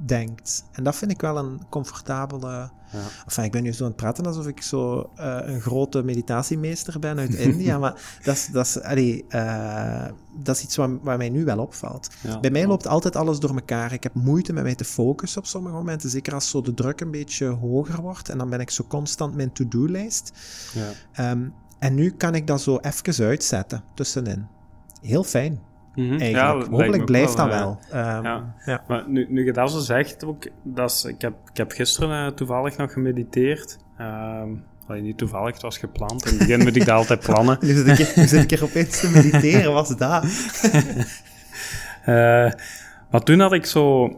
denkt. En dat vind ik wel een comfortabele ja. Enfin, ik ben nu zo aan het praten alsof ik zo uh, een grote meditatiemeester ben uit India, maar dat is, dat is, allee, uh, dat is iets wat, wat, mij nu wel opvalt. Ja, Bij mij loopt altijd alles door elkaar. Ik heb moeite met mij te focussen op sommige momenten, zeker als zo de druk een beetje hoger wordt en dan ben ik zo constant mijn to-do-lijst. Ja. Um, en nu kan ik dat zo even uitzetten tussenin. Heel fijn. Mm -hmm. Ja, Hopelijk blijft dat wel. Um, ja. ja. Maar nu, nu je dat zo zegt, ook, dat is, ik, heb, ik heb gisteren uh, toevallig nog gemediteerd. Um, niet toevallig, het was gepland. In het begin moet ik dat altijd plannen. nu zit ik, nu zit ik er opeens te mediteren, was dat? uh, maar toen had ik zo...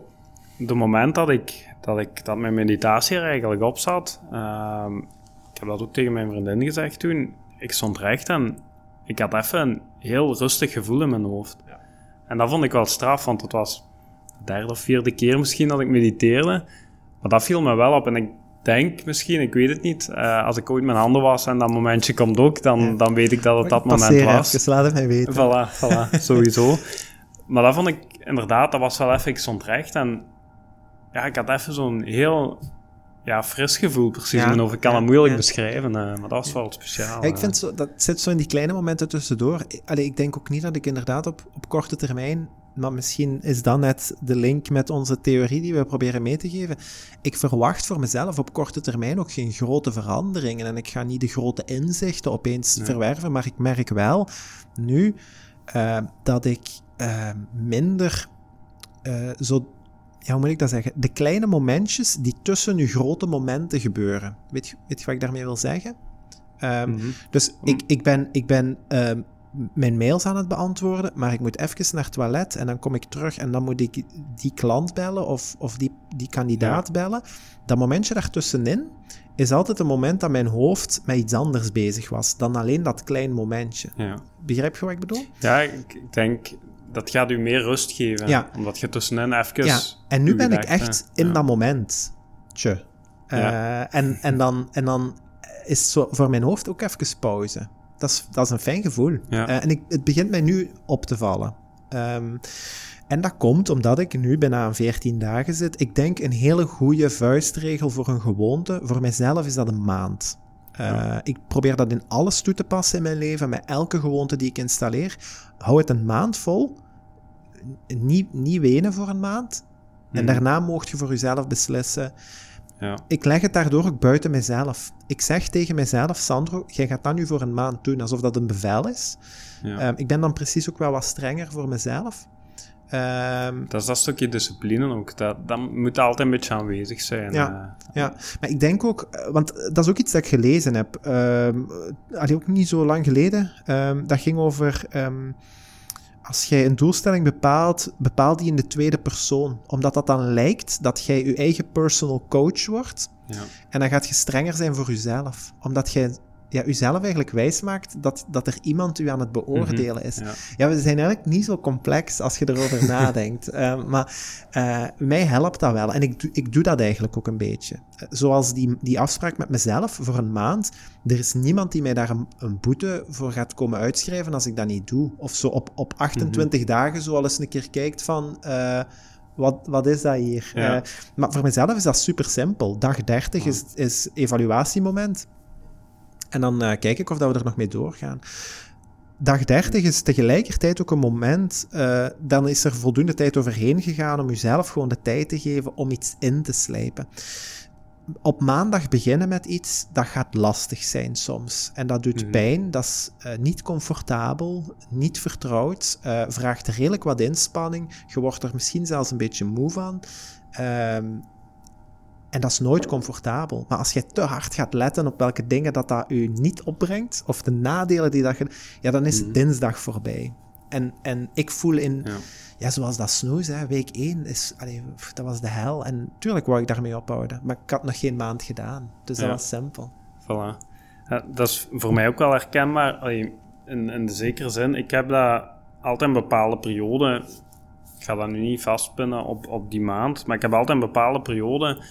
De moment dat ik, dat ik dat mijn meditatie er eigenlijk op zat... Um, ik heb dat ook tegen mijn vriendin gezegd toen. Ik stond recht en ik had even een heel rustig gevoel in mijn hoofd. Ja. En dat vond ik wel straf, want het was de derde of vierde keer misschien dat ik mediteerde. Maar dat viel me wel op en ik denk misschien, ik weet het niet, uh, als ik ooit mijn handen was en dat momentje komt ook, dan, dan weet ik dat het dat moment was. Even, laat het mij weten. Voilà, voilà, sowieso. Maar dat vond ik inderdaad, dat was wel even, ik stond recht en ja, ik had even zo'n heel ja, fris gevoel precies ja, of Ik kan het moeilijk beschrijven, uh, maar dat was wel speciaal. ik vind zo, dat zit zo in die kleine momenten tussendoor. Allee, ik denk ook niet dat ik inderdaad op, op korte termijn, maar misschien is dat net de link met onze theorie die we proberen mee te geven. Ik verwacht voor mezelf op korte termijn ook geen grote veranderingen en ik ga niet de grote inzichten opeens verwerven, maar ik merk wel nu uh, dat ik uh, minder zo ja, hoe moet ik dat zeggen? De kleine momentjes die tussen je grote momenten gebeuren. Weet je, weet je wat ik daarmee wil zeggen? Um, Dus ik, ik ben, ik ben um, mijn mails aan het beantwoorden, maar ik moet even naar het toilet en dan kom ik terug en dan moet ik die klant bellen of, of die, die kandidaat bellen. Dat momentje daartussenin is altijd een moment dat mijn hoofd met iets anders bezig was dan alleen dat klein momentje. Ja. Begrijp je wat ik bedoel? Ja, ik denk dat gaat u meer rust geven. Ja. Omdat je tussenin even... Ja, en nu ben ik echt in dat moment. Tje. Uh, en, en, dan, en dan is zo voor mijn hoofd ook even pauze. Dat is, dat is een fijn gevoel. Ja. Uh, en ik, het begint mij nu op te vallen. Um, en dat komt omdat ik nu bijna aan 14 dagen zit. Ik denk een hele goede vuistregel voor een gewoonte. Voor mijzelf is dat een maand. Uh, ik probeer dat in alles toe te passen in mijn leven, met elke gewoonte die ik installeer. Hou het een maand vol. Niet, niet wenen voor een maand. En hmm. daarna mocht je voor jezelf beslissen. Ja. Ik leg het daardoor ook buiten mezelf. Ik zeg tegen mezelf, Sandro, jij gaat dat nu voor een maand doen, alsof dat een bevel is. Ja. Um, ik ben dan precies ook wel wat strenger voor mezelf. Um, dat is dat stukje discipline ook. Dat, dat moet altijd een beetje aanwezig zijn. Ja, uh, ja. maar ik denk ook, eh, want dat is ook iets dat ik gelezen heb. Um, ook niet zo lang geleden. Um, dat ging over als jij een doelstelling bepaalt, bepaal die in de tweede persoon. Omdat dat dan lijkt dat jij je eigen personal coach wordt. Ja. En dan gaat je strenger zijn voor jezelf. Omdat jij ja, uzelf eigenlijk wijsmaakt dat, dat er iemand u aan het beoordelen mhm, is. ja. we zijn eigenlijk niet zo complex als je erover nadenkt. Uh, maar uh, mij helpt dat wel. En ik, ik doe dat eigenlijk ook een beetje. Zoals die, die afspraak met mezelf voor een maand. Er is niemand die mij daar een, een boete voor gaat komen uitschrijven als ik dat niet doe. Of zo op, op 28 mm dagen zo al eens een keer kijkt van... Uh, wat, wat is dat hier? Ja. maar voor mezelf is dat super simpel. Dag 30 is, is evaluatiemoment. En dan uh, kijk ik of dat we er nog mee doorgaan. Dag 30 is tegelijkertijd ook een moment, uh, dan is er voldoende tijd overheen gegaan om jezelf gewoon de tijd te geven om iets in te slijpen. op maandag beginnen met iets, dat gaat lastig zijn soms. En dat doet Mhm. pijn, dat is eh, niet comfortabel, niet vertrouwd, eh, vraagt redelijk wat inspanning. Je wordt er misschien zelfs een beetje moe van. Ehm, en dat is nooit comfortabel. Maar als je te hard gaat letten op welke dingen dat, dat u niet opbrengt, of de nadelen die dat je... Ja, dan is Mhm. dinsdag voorbij. En, en ik voel in... Ja. Ja, zoals dat snoes, hè, week 1, is, allee, pff, dat was de hel. En tuurlijk wou ik daarmee ophouden, maar ik had nog geen maand gedaan. Dus dat was simpel. Voilà. Ja, dat is voor mij ook wel herkenbaar. Allee, in, in de zekere zin, ik heb dat altijd een bepaalde periode. Ik ga dat nu niet vastpinnen op, op die maand, maar ik heb altijd een bepaalde periode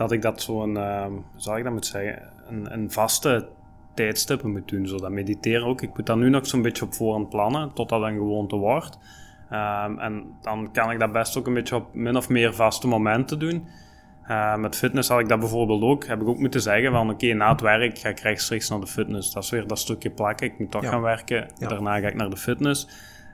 dat ik dat zo'n, uh, hoe zou ik dat moeten zeggen, een, een vaste tijdstippen moet doen. Zo dat mediteren ook. Ik moet dat nu nog zo'n beetje op voorhand plannen, totdat dat een gewoonte wordt. Ehm, en dan kan ik dat best ook een beetje op min of meer vaste momenten doen. Uh, met fitness had ik dat bijvoorbeeld ook. Heb ik ook moeten zeggen van oké, na het werk ga ik rechtstreeks naar de fitness. Dat is weer dat stukje plakken. Ik moet toch Ja. gaan werken. Ja. Daarna ga ik naar de fitness.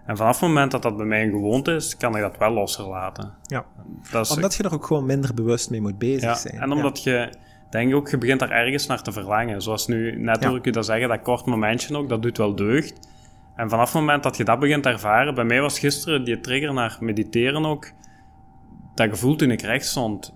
En vanaf het moment dat dat bij mij een gewoonte is, kan ik dat wel losser laten. Ja. Dat is, Omdat je er ook gewoon minder bewust mee moet bezig ja, zijn. en omdat je, denk ik ook, je begint daar ergens naar te verlangen. Zoals nu, net Ja. hoor ik je dat zeggen, dat kort momentje ook, dat doet wel deugd. En vanaf het moment dat je dat begint te ervaren, bij mij was gisteren die trigger naar mediteren ook, dat gevoel toen ik recht stond,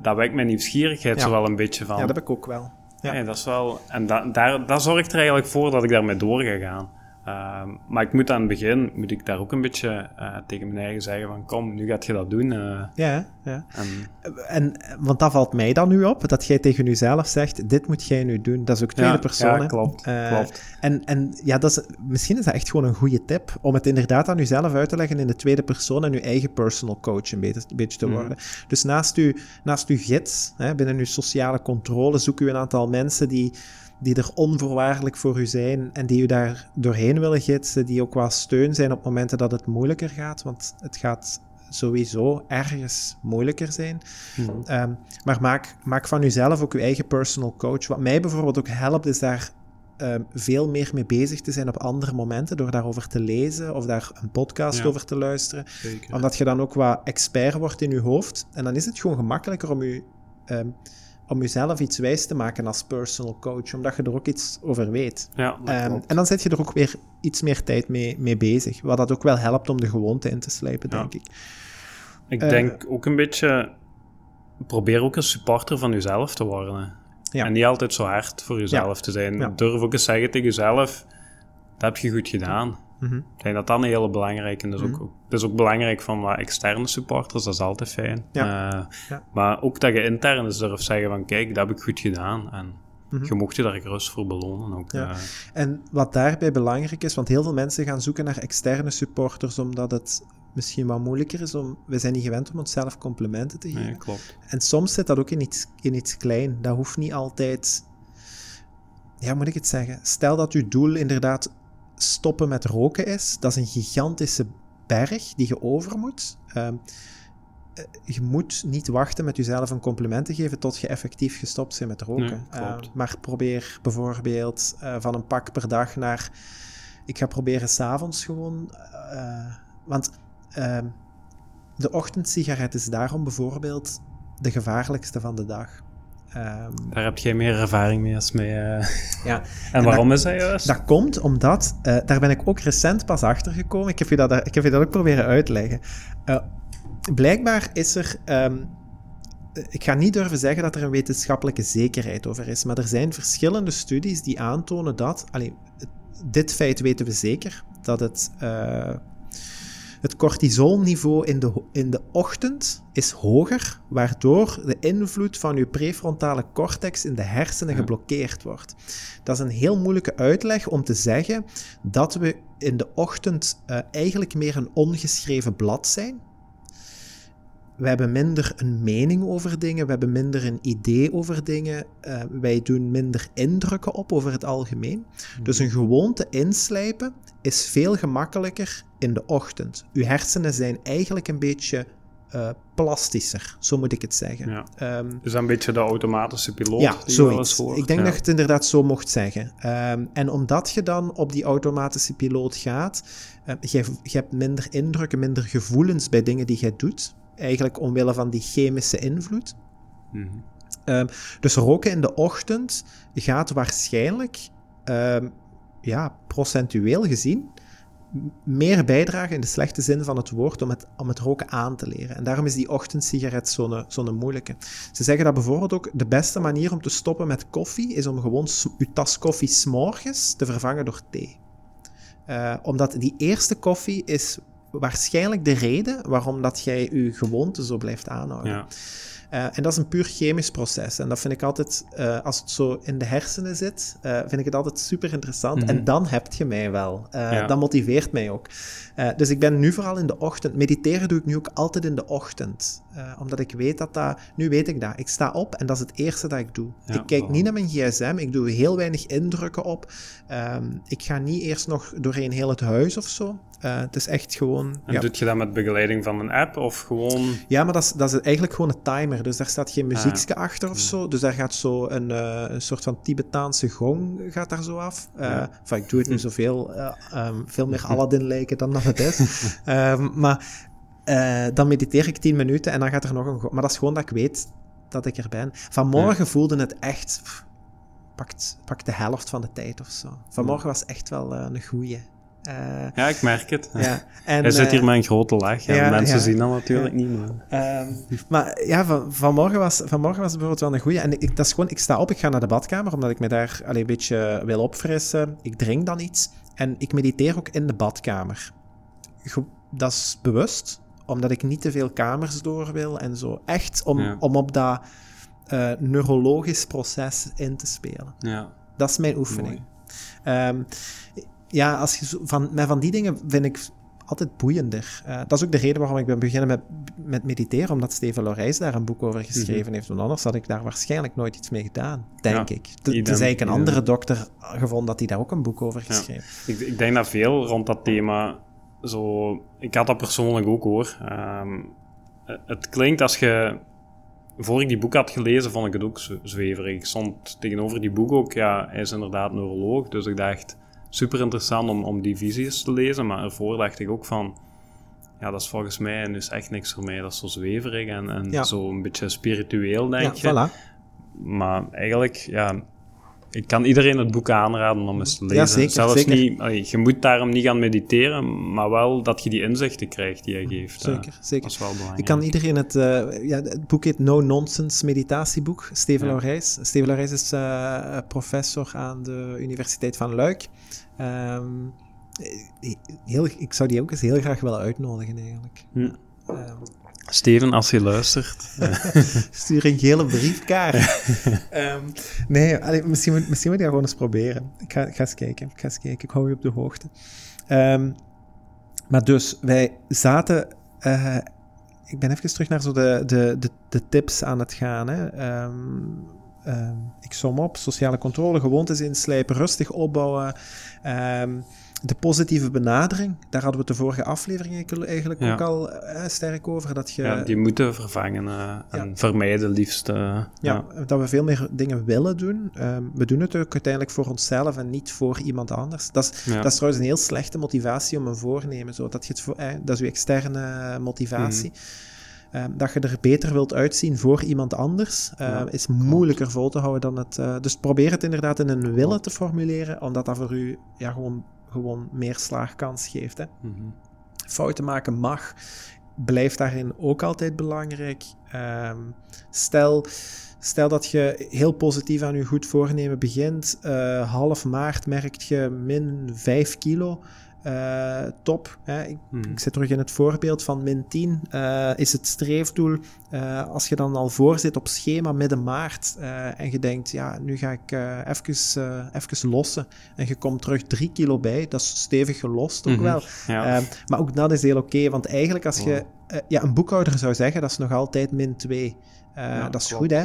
dat wekt mijn nieuwsgierigheid Ja. zo wel een beetje van. Ja, dat heb ik ook wel. Ja. Dat is wel... En da, daar, dat zorgt er eigenlijk voor dat ik daarmee door ga gaan. Ehm, maar ik moet aan het begin, moet ik daar ook een beetje eh, tegen mijn eigen zeggen van, kom, nu gaat je dat doen. eh, Ja, ja. en, En, want dat valt mij dan nu op, dat jij tegen jezelf zegt, dit moet jij nu doen. Dat is ook tweede ja, persoon. Ja, hè. klopt, Eh, klopt. En, en ja, dat is, misschien is dat echt gewoon een goede tip om het inderdaad aan jezelf uit te leggen in de tweede persoon en je eigen personal coach een beetje, een beetje te Mhm. worden. Dus naast uw, naast uw gids, hè, binnen uw sociale controle, zoek u een aantal mensen die, die er onvoorwaardelijk voor u zijn en die u daar doorheen willen gidsen, die ook wel steun zijn op momenten dat het moeilijker gaat, want het gaat sowieso ergens moeilijker zijn. Mhm. Ehm, maar maak, maak van jezelf ook je eigen personal coach. Wat mij bijvoorbeeld ook helpt, is daar ehm, veel meer mee bezig te zijn op andere momenten, door daarover te lezen of daar een podcast Ja. over te luisteren. Zeker. Omdat je dan ook wat expert wordt in je hoofd. En dan is het gewoon gemakkelijker om je... ehm, om jezelf iets wijs te maken als personal coach, omdat je er ook iets over weet. Ja, klopt. en dan zit je er ook weer iets meer tijd mee, mee bezig, wat dat ook wel helpt om de gewoonte in te slijpen, Ja. denk ik. Ik eh, denk ook een beetje, probeer ook een supporter van jezelf te worden. Ja. En niet altijd zo hard voor jezelf te zijn. Durf ook eens zeggen tegen jezelf, dat heb je goed gedaan. Mhm. Ik denk dat dat een hele belangrijke is. Ook, het is ook belangrijk van wat externe supporters, dat is altijd fijn. Ja. Eh, Ja. Maar ook dat je intern eens durft zeggen van kijk, dat heb ik goed gedaan. En Mhm. je mocht je daar gerust voor belonen ook. Ja. eh. En wat daarbij belangrijk is, want heel veel mensen gaan zoeken naar externe supporters omdat het misschien wat moeilijker is om... We zijn niet gewend om onszelf complimenten te geven. nee, klopt. En soms zit dat ook in iets, in iets klein. Dat hoeft niet altijd... Ja, moet ik het zeggen? Stel dat uw doel inderdaad stoppen met roken is. Dat is een gigantische berg die je over moet. Ehm, eh, je moet niet wachten met jezelf een compliment te geven tot je effectief gestopt bent met roken. Nee, klopt. Eh, maar probeer bijvoorbeeld eh, van een pak per dag naar... Ik ga proberen s'avonds gewoon... eh, want ehm, de ochtendsigaret is daarom bijvoorbeeld de gevaarlijkste van de dag. Ehm, Daar heb jij meer ervaring mee als mee. eh. ja, En, waarom is dat juist? dat komt omdat, eh, daar ben ik ook recent pas achter gekomen. Ik heb je dat, ik heb je dat ook proberen uitleggen. Eh, blijkbaar is er. ehm, eh, ik ga niet durven zeggen dat er een wetenschappelijke zekerheid over is, maar er zijn verschillende studies die aantonen dat. Allee, dit feit weten we zeker: dat het. Het cortisolniveau in de, in de ochtend is hoger, waardoor de invloed van uw prefrontale cortex in de hersenen geblokkeerd wordt. Dat is een heel moeilijke uitleg om te zeggen dat we in de ochtend eh, eigenlijk meer een ongeschreven blad zijn. We hebben minder een mening over dingen, we hebben minder een idee over dingen, eh, wij doen minder indrukken op over het algemeen. Dus een gewoonte inslijpen is veel gemakkelijker in de ochtend. Uw hersenen zijn eigenlijk een beetje eh, plastischer, zo moet ik het zeggen. Ja. Ehm, Dus een beetje de automatische piloot ja, die je wel eens zoiets. hoort. Ik denk Ja. dat je het inderdaad zo mocht zeggen. Ehm, en omdat je dan op die automatische piloot gaat, uh, je, je hebt minder indrukken, minder gevoelens bij dingen die jij doet. Eigenlijk omwille van die chemische invloed. Mhm. Ehm, dus roken in de ochtend gaat waarschijnlijk, ehm, ja, procentueel gezien, meer bijdragen in de slechte zin van het woord om het, om het roken aan te leren. En daarom is die ochtendsigaret zo'n zo'n moeilijke. Ze zeggen dat bijvoorbeeld ook de beste manier om te stoppen met koffie is om gewoon je tas koffie s'morgens te vervangen door thee. Uh, omdat die eerste koffie is waarschijnlijk de reden waarom dat jij je gewoonte zo blijft aanhouden. Ja. Uh, en dat is een puur chemisch proces. En dat vind ik altijd, uh, als het zo in de hersenen zit, uh, vind ik het altijd super interessant. Mm -hmm. En dan heb je mij wel. Ja. Dat motiveert mij ook. dus ik ben nu vooral in de ochtend. Mediteren doe ik nu ook altijd in de ochtend. omdat ik weet dat dat... Nu weet ik dat. Ik sta op en dat is het eerste dat ik doe. Ja, ik kijk wow. niet naar mijn gsm. Ik doe heel weinig indrukken op. Um, ik ga niet eerst nog doorheen heel het huis of zo. Uh, het is echt gewoon... En ja. doet je dat met begeleiding van een app of gewoon... Ja, maar dat is, dat is eigenlijk gewoon een timer. Dus daar staat geen muziekje ah. achter of zo. Dus daar gaat zo een, uh, een soort van Tibetaanse gong gaat daar zo af. Uh, ja. enfin, ik doe het nu zoveel. Um, veel meer Aladdin lijken dan dat het is. um, maar dan mediteer ik tien minuten en dan gaat er nog een... Maar dat is gewoon dat ik weet dat ik er ben. Vanmorgen voelde het echt... Pakt, pakt de helft van de tijd of zo. Vanmorgen was echt wel een goeie. Uh, ja, ik merk het. Ja. En, Hij zit hier uh, met een grote lach. Ja, mensen zien dat natuurlijk niet. Maar, um, maar ja, van, vanmorgen, was, vanmorgen was het bijvoorbeeld wel een goeie. En ik, dat is gewoon, ik sta op, ik ga naar de badkamer, omdat ik me daar allee, een beetje wil opfrissen. Ik drink dan iets. En ik mediteer ook in de badkamer. Dat is bewust, omdat ik niet te veel kamers door wil en zo. Echt om, om op dat uh, neurologisch proces in te spelen. Ja. Dat is mijn oefening. Um, ja, als je van, met van die dingen vind ik altijd boeiender. Uh, dat is ook de reden waarom ik ben beginnen met, met mediteren, omdat Steven Lorijs daar een boek over geschreven mm -hmm. heeft. Want anders had ik daar waarschijnlijk nooit iets mee gedaan, denk ja, ik. Is eigenlijk een andere dokter gevonden dat hij daar ook een boek over geschreven ja. ik, ik, denk dat veel rond dat thema zo... Ik had dat persoonlijk ook, hoor. Um, het klinkt als je... Voor ik die boek had gelezen, vond ik het ook zweverig. Ik stond tegenover die boek ook, ja, hij is inderdaad neuroloog, dus ik dacht super interessant om, om die visies te lezen. Maar ervoor dacht ik ook van, ja, dat is volgens mij dus echt niks voor mij. Dat is zo zweverig en, en ja. zo een beetje spiritueel, denk ja, je. Voilà. Maar eigenlijk, ja, ik kan iedereen het boek aanraden om eens te lezen. Ja, zeker, Zelfs zeker. niet, allee, je moet daarom niet gaan mediteren, maar wel dat je die inzichten krijgt die hij geeft. Zeker, uh, zeker. Dat is wel belangrijk. Ik kan iedereen het, uh, ja, het boek heet No Nonsense meditatieboek, Steven ja. Laurijs. Steven Laurijs is uh, professor aan de Universiteit van Luik. Um, heel, ik zou die ook eens heel graag willen uitnodigen, eigenlijk. Hm. Um, Steven, als je luistert. Stuur een gele briefkaart. um, nee, allee, misschien, moet, misschien moet je dat gewoon eens proberen. Ik ga, ik ga eens kijken. Ik ga eens kijken. Ik hou je op de hoogte. Um, maar dus, wij zaten... Uh, ik ben even terug naar zo de, de, de, de tips aan het gaan. Hè. Um, ik som op. Sociale controle, gewoontes inslijpen, rustig opbouwen de positieve benadering, daar hadden we de vorige aflevering eigenlijk ja. ook al eh, sterk over. Dat je, ja, die moeten vervangen uh, en vermijden liefst. Uh, ja, dat we veel meer dingen willen doen. Um, we doen het ook uiteindelijk voor onszelf en niet voor iemand anders. Dat is, dat is trouwens een heel slechte motivatie om een voornemen. Zo, dat, je het voor, eh, dat is je externe motivatie. Mm. Um, dat je er beter wilt uitzien voor iemand anders, uh, ja, is moeilijker vol te houden dan het. Uh, dus probeer het inderdaad in een willen te formuleren, omdat dat voor u ja, gewoon gewoon meer slaagkans geeft. Hè. Mm -hmm. Fouten maken mag, blijft daarin ook altijd belangrijk. Um, stel, stel dat je heel positief aan je goed voornemen begint, uh, half maart merkt je min 5 kilo. Uh, top. Hè. Ik, hmm. ik, zit terug in het voorbeeld van min 10. Uh, is het streefdoel, uh, als je dan al voor zit op schema midden maart en je denkt, ja, nu ga ik even, even lossen en je komt terug 3 kilo bij, dat is stevig gelost ook mm -hmm. wel. Ja. maar ook dat is heel oké, okay, want eigenlijk als je, ja, een boekhouder zou zeggen, dat is nog altijd min 2. Uh, ja, dat is klopt. goed, hè?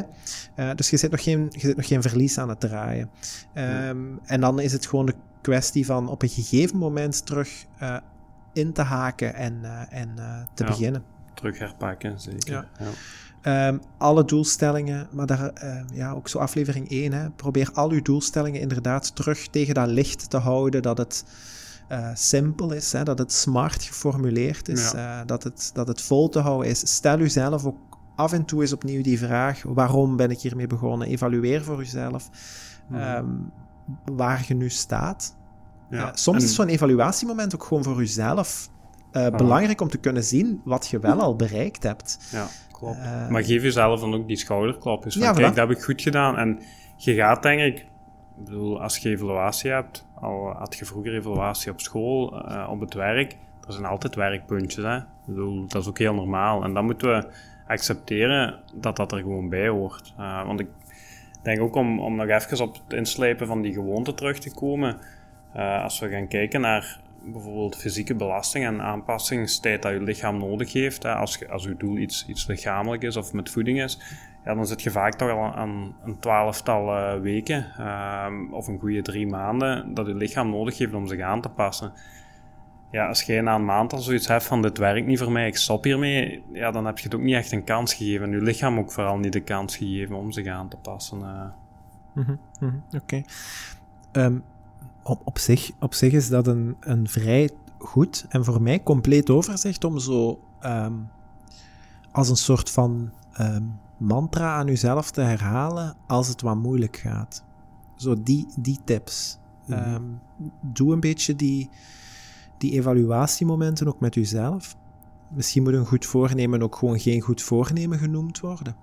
Uh, dus je zit, nog geen, je zit nog geen verlies aan het draaien. Um, ja. En dan is het gewoon de kwestie van op een gegeven moment terug uh, in te haken en, uh, en uh, te ja, beginnen. Terug herpakken, zeker. Ja. Um, alle doelstellingen, maar daar, ja, ook zo aflevering 1, hè, probeer al uw doelstellingen inderdaad terug tegen dat licht te houden, dat het simpel is, hè, dat het smart geformuleerd is, ja. dat, het, dat het vol te houden is. Stel uzelf ook af en toe eens opnieuw die vraag: waarom ben ik hiermee begonnen? Evalueer voor jezelf ehm, waar je nu staat. Ja. soms is zo'n evaluatiemoment ook gewoon voor jezelf uh, belangrijk om te kunnen zien wat je wel al bereikt hebt. Ja, klopt. Uh, maar geef jezelf dan ook die schouderklopjes van, ja, kijk, dat heb ik goed gedaan. En je gaat, denk ik, ik bedoel, als je evaluatie hebt, al had je vroeger evaluatie op school, uh, op het werk, er zijn altijd werkpuntjes. Hè? Ik bedoel, dat is ook heel normaal. En dan moeten we accepteren dat dat er gewoon bij hoort. Want ik denk ook om, om nog even op het inslijpen van die gewoonte terug te komen. Uh, als we gaan kijken naar bijvoorbeeld fysieke belasting en aanpassingstijd dat je lichaam nodig heeft. Hè, als, als je doel iets, iets lichamelijk is of met voeding is, ja, dan zit je vaak toch al aan een twaalftal uh, weken uh, of een goede drie maanden dat je lichaam nodig heeft om zich aan te passen. Ja, als jij na een maand al zoiets hebt van dit werkt niet voor mij, ik stop hiermee, ja, dan heb je het ook niet echt een kans gegeven. En je lichaam ook vooral niet de kans gegeven om zich aan te passen. Uh. Mm -hmm, Oké. Ehm, op, op, zich, op zich is dat een, een vrij goed en voor mij compleet overzicht om zo um, als een soort van um, mantra aan jezelf te herhalen als het wat moeilijk gaat. Zo die, die tips. Mm um, doe een beetje die, die evaluatiemomenten ook met jezelf. Misschien moet een goed voornemen ook gewoon geen goed voornemen genoemd worden.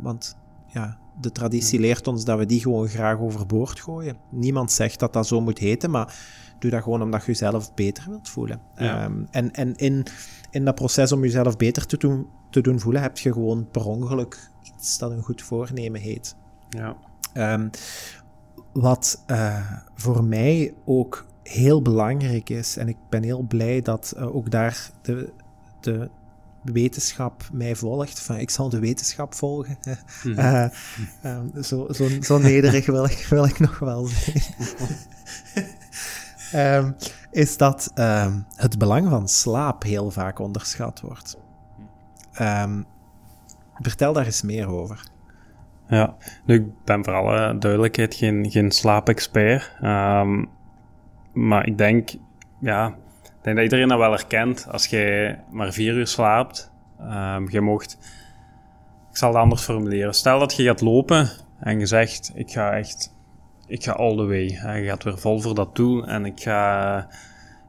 want ja, de traditie leert ons dat we die gewoon graag overboord gooien. Niemand zegt dat dat zo moet heten, maar doe dat gewoon omdat je jezelf beter wilt voelen. Ehm, en en in, in dat proces om jezelf beter te doen, te doen voelen, heb je gewoon per ongeluk iets dat een goed voornemen heet. Ja. Um, wat uh, voor mij ook heel belangrijk is, en ik ben heel blij dat uh, ook daar de, de wetenschap mij volgt. Enfin, ik zal de wetenschap volgen. Mm. Uh, um, zo, zo, zo, nederig wil ik, wil ik nog wel zijn. um, is dat um, het belang van slaap heel vaak onderschat wordt. vertel daar eens meer over. Ja, nu, ik ben voor alle duidelijkheid geen, geen slaapexpert. Maar ik denk, ja, ik denk dat iedereen dat wel herkent. Als jij maar vier uur slaapt, um, je mocht... Ik zal het anders formuleren. Stel dat je gaat lopen en je zegt, ik ga echt... Ik ga all the way. Je gaat weer vol voor dat doel en ik ga,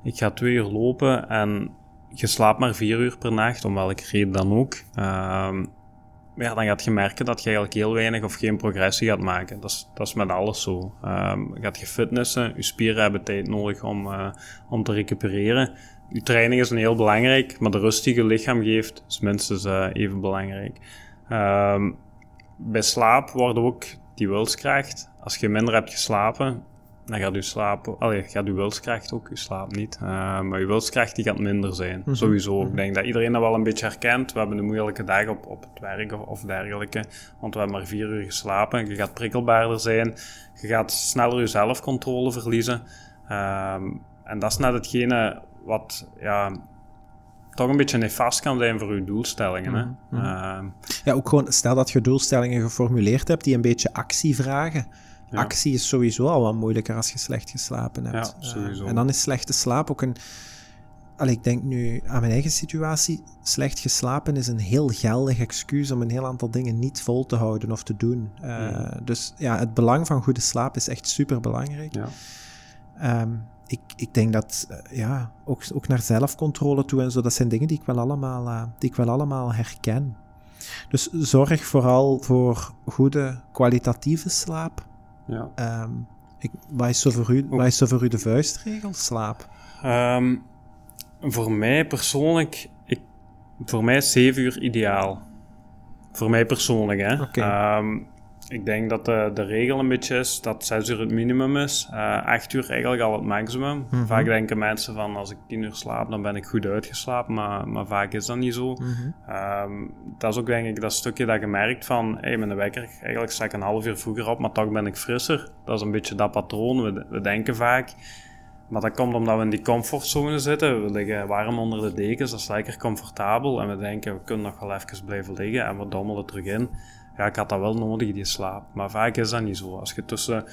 ik ga twee uur lopen en je slaapt maar vier uur per nacht, om welke reden dan ook. Um, ja, dan gaat je merken dat je eigenlijk heel weinig of geen progressie gaat maken. Dat is, dat is met alles zo. Um, gaat je fitnessen, je spieren hebben tijd nodig om, uh, om te recupereren. Je training is een heel belangrijk, maar de rust die je lichaam geeft is minstens uh, even belangrijk. Um, bij slaap wordt ook die wilskracht. Als je minder hebt geslapen, dan gaat je slapen, allee, gaat je wilskracht ook, je slaapt niet. Uh, maar je wilskracht die gaat minder zijn, mm sowieso. Ik denk dat iedereen dat wel een beetje herkent. We hebben een moeilijke dag op, op het werk of, of, dergelijke, want we hebben maar vier uur geslapen. Je gaat prikkelbaarder zijn, je gaat sneller je zelfcontrole verliezen. Um, en dat is net hetgene wat, ja, toch een beetje nefast kan zijn voor je doelstellingen. Hè? Uh, ja, ook gewoon, stel dat je doelstellingen geformuleerd hebt die een beetje actie vragen. Actie is sowieso al wat moeilijker als je slecht geslapen hebt. Ja, sowieso. en dan is slechte slaap ook een... Allee, ik denk nu aan mijn eigen situatie. Slecht geslapen is een heel geldig excuus om een heel aantal dingen niet vol te houden of te doen. Uh, Dus ja, het belang van goede slaap is echt super belangrijk. Ja. Um, ik, ik denk dat, uh, ja, ook, ook naar zelfcontrole toe en zo, dat zijn dingen die ik wel allemaal, uh, die ik wel allemaal herken. Dus zorg vooral voor goede kwalitatieve slaap. Ja. Um, ik, wat, is zo voor u, wat is zo voor u de vuistregel, slaap? Um, voor mij persoonlijk, ik, voor mij is 7 uur ideaal. Voor mij persoonlijk, hè. Okay. Um, ik denk dat de, de regel een beetje is dat 6 uur het minimum is. Uh, 8 uur eigenlijk al het maximum. Mm -hmm. Vaak denken mensen van als ik 10 uur slaap, dan ben ik goed uitgeslapen. Maar, maar vaak is dat niet zo. Mm -hmm. um, dat is ook denk ik dat stukje dat je merkt van hey, met de wekker, eigenlijk sta ik een half uur vroeger op, maar toch ben ik frisser. Dat is een beetje dat patroon. We, we denken vaak. Maar dat komt omdat we in die comfortzone zitten. We liggen warm onder de dekens, dat is lekker comfortabel. En we denken, we kunnen nog wel even blijven liggen en we dommelen terug in ja, ik had dat wel nodig, die slaap. Maar vaak is dat niet zo. Als je tussen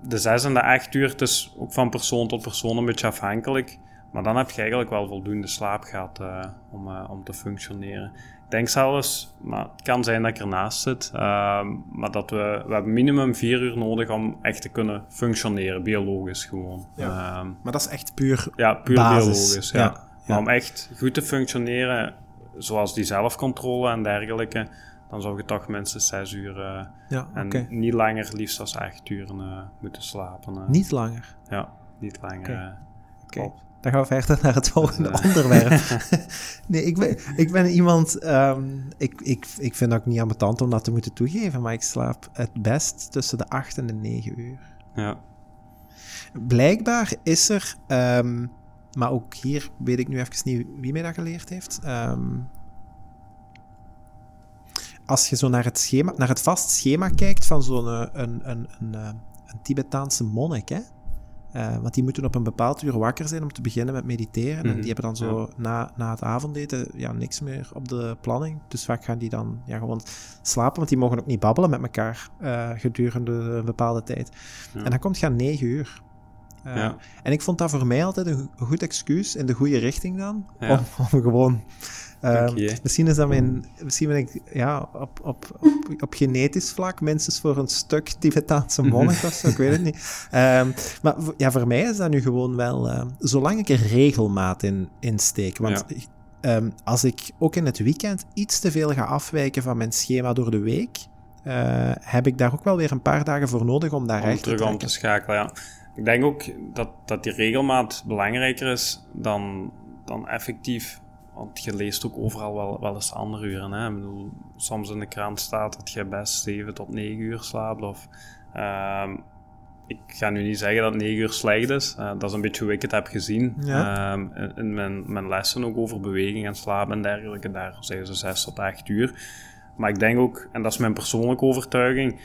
de zes en de acht uur, het is ook van persoon tot persoon een beetje afhankelijk. Maar dan heb je eigenlijk wel voldoende slaap gehad uh, om, uh, om te functioneren. Ik denk zelfs, maar het kan zijn dat ik ernaast zit, ehm, maar dat we, we hebben minimum vier uur nodig om echt te kunnen functioneren, biologisch gewoon. Ja. Ehm, maar dat is echt puur Ja, puur biologisch, ja. Maar om echt goed te functioneren, zoals die zelfcontrole en dergelijke, dan zou je toch minstens zes uur uh, ja, en niet langer, liefst als acht uur uh, moeten slapen. Uh. Niet langer? Ja, niet langer. Oké. Dan gaan we verder naar het volgende dus, onderwerp. nee, ik ben, ik ben iemand. Um, ik, ik, ik vind het ook niet ambetant om dat te moeten toegeven, maar ik slaap het best tussen de 8 en de 9 uur. Ja. Blijkbaar is er, um, maar ook hier weet ik nu even niet wie mij dat geleerd heeft. Um, als je zo naar het, schema, naar het vast schema kijkt van zo'n een, een, een, een, een Tibetaanse monnik, hè? Uh, want die moeten op een bepaald uur wakker zijn om te beginnen met mediteren. En mhm. die hebben dan zo na, na het avondeten ja, niks meer op de planning. Dus vaak gaan die dan ja, gewoon slapen, want die mogen ook niet babbelen met elkaar uh, gedurende een bepaalde tijd. En dan komt gaan negen uur. Uh, ja. En ik vond dat voor mij altijd een goed excuus in de goede richting dan. Om, om, gewoon Uh, misschien is dat mijn, misschien ben ik ja, op, op, op, op genetisch vlak minstens voor een stuk Tibetaanse monnik of zo, ik weet het niet. Um, maar ja, voor mij is dat nu gewoon wel, uh, zolang ik er regelmaat in, in steek. Want ja. um, als ik ook in het weekend iets te veel ga afwijken van mijn schema door de week, uh, heb ik daar ook wel weer een paar dagen voor nodig om daar om recht terug te om te schakelen, ja. Ik denk ook dat, dat die regelmaat belangrijker is dan, dan effectief want je leest ook overal wel, wel eens andere uren. Hè? Ik bedoel, soms in de krant staat dat je best 7 tot 9 uur slaapt. Of, uh, ik ga nu niet zeggen dat 9 uur slecht is. Uh, dat is een beetje hoe ik het heb gezien. Ja. Uh, in, mijn, mijn, lessen ook over beweging en slaap en dergelijke. Daar zeggen ze 6 tot 8 uur. Maar ik denk ook, en dat is mijn persoonlijke overtuiging,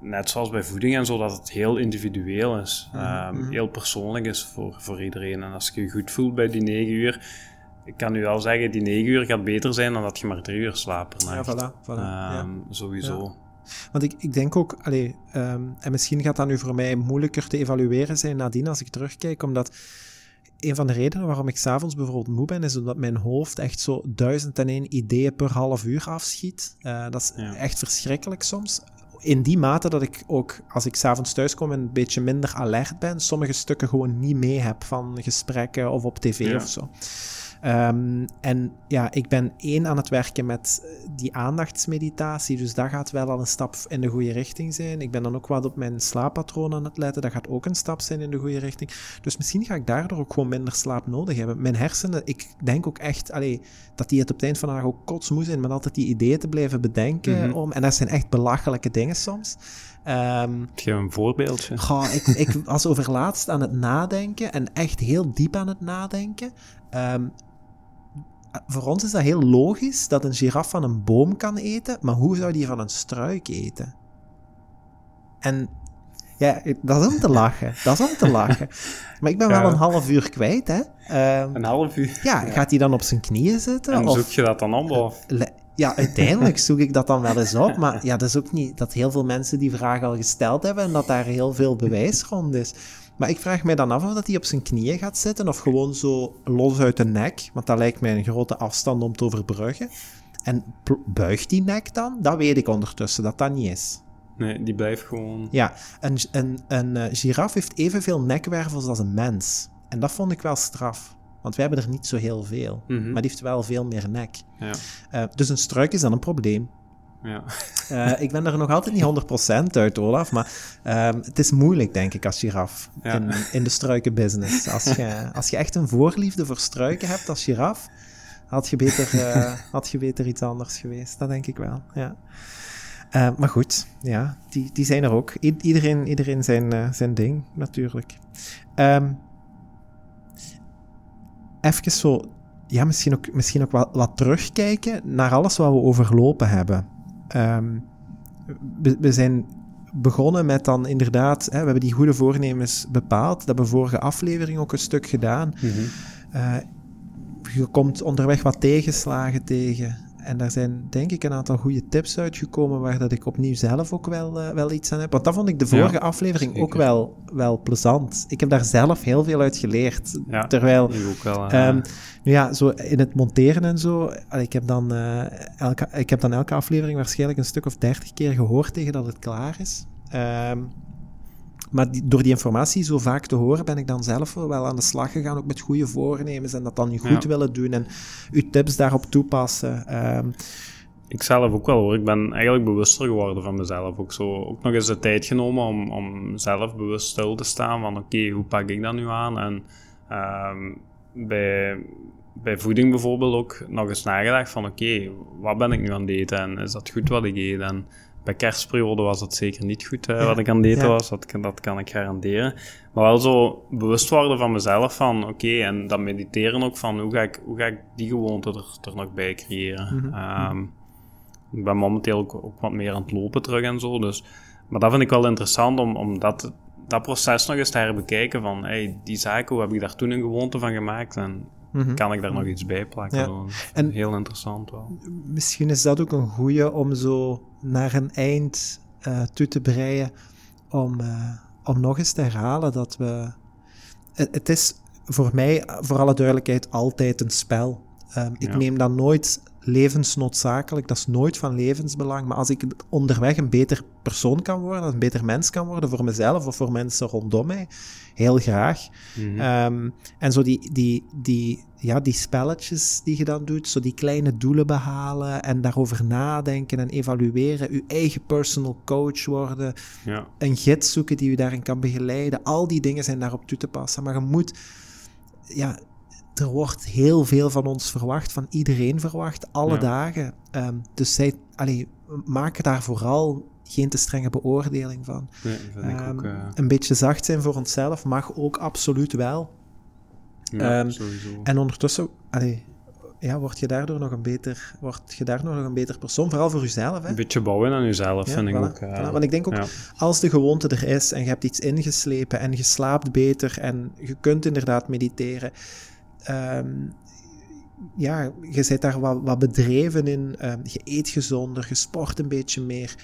net zoals bij voeding en zo, dat het heel individueel is. Mm Heel persoonlijk is voor, voor iedereen. En als je je goed voelt bij die 9 uur ik kan nu wel zeggen, die 9 uur gaat beter zijn dan dat je maar 3 uur slaapt. Ja, voilà. voilà ja. Ehm, sowieso. Want ik, ik denk ook, allee, um, en misschien gaat dat nu voor mij moeilijker te evalueren zijn nadien als ik terugkijk, omdat een van de redenen waarom ik s'avonds bijvoorbeeld moe ben, is omdat mijn hoofd echt zo duizend en één ideeën per half uur afschiet. Uh, dat is echt verschrikkelijk soms. In die mate dat ik ook, als ik s'avonds thuis kom, een beetje minder alert ben, sommige stukken gewoon niet mee heb van gesprekken of op tv ja. of zo. Um, en ja, ik ben één aan het werken met eh, die aandachtsmeditatie, dus dat gaat wel al een stap in de goede richting zijn. Ik ben dan ook wat op mijn slaappatroon aan het letten, dat gaat ook een stap zijn in de goede richting. Dus misschien ga ik daardoor ook gewoon minder slaap nodig hebben. Mijn hersenen, ik denk ook echt allee, dat die het op het eind van de dag ook kotsmoe zijn met altijd die ideeën te blijven bedenken. Mhm. om, en dat zijn echt belachelijke dingen soms. Um, Geef een voorbeeldje. Goh, ik, ik was overlaatst aan het nadenken en echt heel diep aan het nadenken. Um, voor ons is dat heel logisch dat een giraf van een boom kan eten, maar hoe zou die van een struik eten? En ja, dat is om te lachen. Dat is om te lachen. Maar ik ben wel een half uur kwijt, hè. Um, een half uur? Ja, gaat hij dan op zijn knieën zitten? En zoek je dat dan op? Of? Ja, uiteindelijk zoek ik dat dan wel eens op. Maar ja, dat is ook niet dat heel veel mensen die vraag al gesteld hebben en dat daar heel veel bewijs rond is. Maar ik vraag mij dan af of dat hij op zijn knieën gaat zitten of gewoon zo los uit de nek. Want dat lijkt mij een grote afstand om te overbruggen. En buigt die nek dan? Dat weet ik ondertussen, dat dat niet is. Nee, die blijft gewoon... Ja, een, een, een uh, giraf heeft evenveel nekwervels als een mens. En dat vond ik wel straf. Want wij hebben er niet zo heel veel. Mhm. Maar die heeft wel veel meer nek. Ja. Uh, dus een struik is dan een probleem. Ja. Uh, ik ben er nog altijd niet 100% uit, Olaf. Maar uh, het is moeilijk, denk ik, als giraf ja. in, in, de struikenbusiness. Als je, als je echt een voorliefde voor struiken hebt als giraf, had je beter, uh, had je beter iets anders geweest. Dat denk ik wel, ja. Uh, maar goed, ja, die, die zijn er ook. I iedereen, iedereen zijn, zijn ding, natuurlijk. Um, even zo ja, misschien ook, misschien ook wat, wat terugkijken naar alles wat we overlopen hebben. Um, we, we, zijn begonnen met dan inderdaad, hè, we hebben die goede voornemens bepaald. Dat hebben we vorige aflevering ook een stuk gedaan. Mm -hmm. uh, je komt onderweg wat tegenslagen tegen. En daar zijn denk ik een aantal goede tips uitgekomen waar dat ik opnieuw zelf ook wel, uh, wel iets aan heb. Want dat vond ik de vorige ja, aflevering zeker. ook wel, wel plezant. Ik heb daar zelf heel veel uit geleerd. Ja, terwijl, ook wel. Uh, um, nu ja, zo in het monteren en zo, ik heb, dan, uh, elke, ik heb dan elke aflevering waarschijnlijk een stuk of dertig keer gehoord tegen dat het klaar is. Um, maar die, door die informatie zo vaak te horen, ben ik dan zelf wel aan de slag gegaan, ook met goede voornemens en dat dan goed ja. willen doen en uw tips daarop toepassen. Um, ik zelf ook wel hoor. Ik ben eigenlijk bewuster geworden van mezelf. Ook, zo, ook nog eens de tijd genomen om, om zelf bewust stil te staan van oké, okay, hoe pak ik dat nu aan? En um, bij, bij voeding bijvoorbeeld ook nog eens nagedacht van oké, okay, wat ben ik nu aan het eten en is dat goed wat ik eet? En bij kerstperiode was het zeker niet goed ja. wat ik aan het eten was, dat, dat kan ik garanderen. Maar wel zo bewust worden van mezelf van oké, okay, en dat mediteren ook van hoe ga ik, hoe ga ik die gewoonte er, er nog bij creëren. Mhm. Mm -hmm. um, ik ben momenteel ook, ook, wat meer aan het lopen terug en zo, dus... Maar dat vind ik wel interessant om, om dat, dat proces nog eens te herbekijken van hey, die zaken, hoe heb ik daar toen een gewoonte van gemaakt en Mm -hmm. Kan ik daar nog iets bij plakken? Ja. En heel interessant wel. Misschien is dat ook een goede om zo naar een eind uh, toe te breien. Om, uh, om nog eens te herhalen dat we. Het, is voor mij, voor alle duidelijkheid, altijd een spel. Um, ik ja. neem dat nooit levensnoodzakelijk, dat is nooit van levensbelang. Maar als ik onderweg een beter persoon kan worden, een beter mens kan worden voor mezelf of voor mensen rondom mij, heel graag. Mhm. Mm -hmm. um, en zo die, die, die, ja, die spelletjes die je dan doet, zo die kleine doelen behalen en daarover nadenken en evalueren, je eigen personal coach worden, ja. een gids zoeken die je daarin kan begeleiden, al die dingen zijn daarop toe te passen. Maar je moet, ja, er wordt heel veel van ons verwacht, van iedereen verwacht, alle Ja. dagen. Um, dus zij, allee, maken daar vooral geen te strenge beoordeling van. Nee, vind ik Um, ook... eh, Een beetje zacht zijn voor onszelf mag ook absoluut wel. Ja, ehm, sowieso. En ondertussen, allee, ja, word je daardoor nog een beter, word je daardoor nog een beter persoon, vooral voor jezelf. Hè? Een beetje bouwen aan jezelf, Ja, vind ik ook. eh, voilà. Want ik denk ook, ja. als de gewoonte er is en je hebt iets ingeslepen en je slaapt beter en je kunt inderdaad mediteren, ehm, ja, je zit daar wat, wat bedreven in, ehm, je eet gezonder, je sport een beetje meer.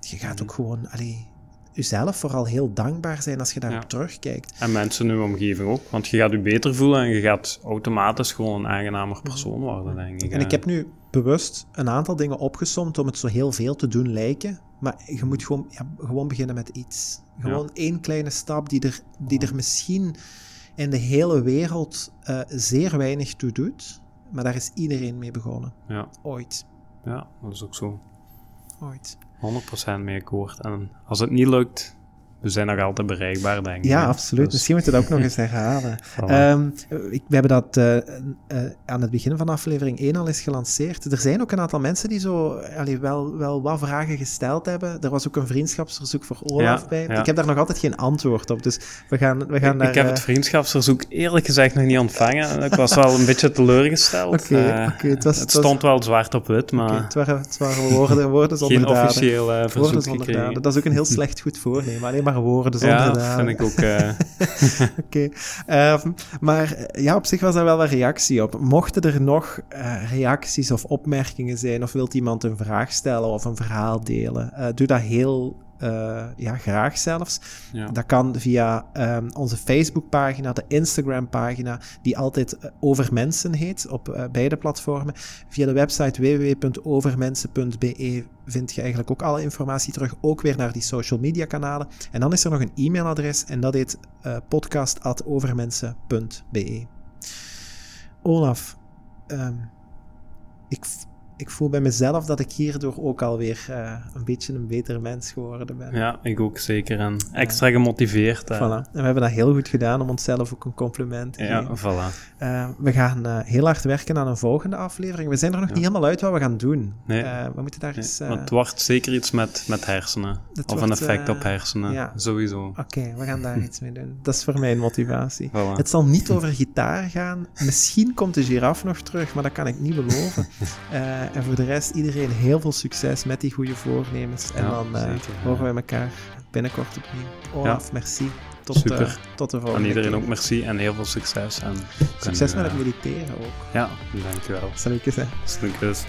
Je gaat Mhm. ook gewoon, allee, jezelf vooral heel dankbaar zijn als je daarop Ja. terugkijkt. En mensen in uw omgeving ook. Want je gaat je beter voelen en je gaat automatisch gewoon een aangenamer persoon worden, denk ik. En ik heb nu bewust een aantal dingen opgesomd om het zo heel veel te doen lijken. Maar je moet gewoon, ja, gewoon beginnen met iets. Gewoon één kleine stap die er, die er misschien in de hele wereld eh, zeer weinig toe doet. Maar daar is iedereen mee begonnen. Ja, Ooit. ja, dat is ook zo. Ooit. 100% mee akkoord. En als het niet lukt, we zijn nog altijd bereikbaar, denk ik. Ja, hè. absoluut. Dus, Misschien moet je dat ook nog eens herhalen. Ehm, we hebben dat eh, eh, aan het begin van aflevering 1 al eens gelanceerd. Er zijn ook een aantal mensen die zo allee, wel, wel wat vragen gesteld hebben. Er was ook een vriendschapsverzoek voor Olaf Ja, bij. ja. Ik heb daar nog altijd geen antwoord op. Dus we gaan, we gaan ik, daar... ik heb eh, het vriendschapsverzoek eerlijk gezegd nog niet ontvangen. Ik was wel een beetje teleurgesteld. Oké, Eh, het was- het het was- stond wel zwart op wit, maar het, waren, het waren woorden, woorden zonder geen officieel eh, verzoek gekregen. Dat is ook een heel slecht goed voornemen. Alleen maar woorden zonder Ja, daden. vind ik ook... eh, Oké, Ehm, maar ja, op zich was daar wel een reactie op. Mochten er nog eh, reacties of opmerkingen zijn, of wilt iemand een vraag stellen of een verhaal delen, eh, doe dat heel eh, ja, graag zelfs. ja. Dat kan via ehm, onze Facebookpagina, de Instagram-pagina, die altijd eh, Over Mensen heet, op eh, beide platformen. Via de website www.overmensen.be vind je eigenlijk ook alle informatie terug, ook weer naar die social media kanalen. En dan is er nog een e-mailadres en dat heet podcast.overmensen.be. Olaf, ehm, ik, ik voel bij mezelf dat ik hierdoor ook alweer eh een beetje een beter mens geworden ben. ja, ik ook zeker. En extra gemotiveerd. Voilà. En we hebben dat heel goed gedaan om onszelf ook een compliment te Ja, geven. voilà. Eh, we gaan eh, heel hard werken aan een volgende aflevering. We zijn er nog Ja. niet helemaal uit wat we gaan doen. Nee. We moeten daar eens... het wordt zeker iets met, met hersenen. Of een effect op hersenen. ja. Sowieso. Oké, we gaan daar iets mee doen. Dat is voor mij een motivatie. Voilà. Het zal niet over gitaar gaan. Misschien komt de giraf nog terug, maar dat kan ik niet beloven. Eh, en voor de rest, iedereen heel veel succes met die goede voornemens. En Ja, dan eh, zeker, horen wij elkaar binnenkort opnieuw. Olaf, merci. Tot, Super. eh, tot de volgende Aan iedereen keer. ook merci en heel veel succes. En Succes en, met het mediteren ook. Ja, dankjewel. Salut, hè. Snoekjes.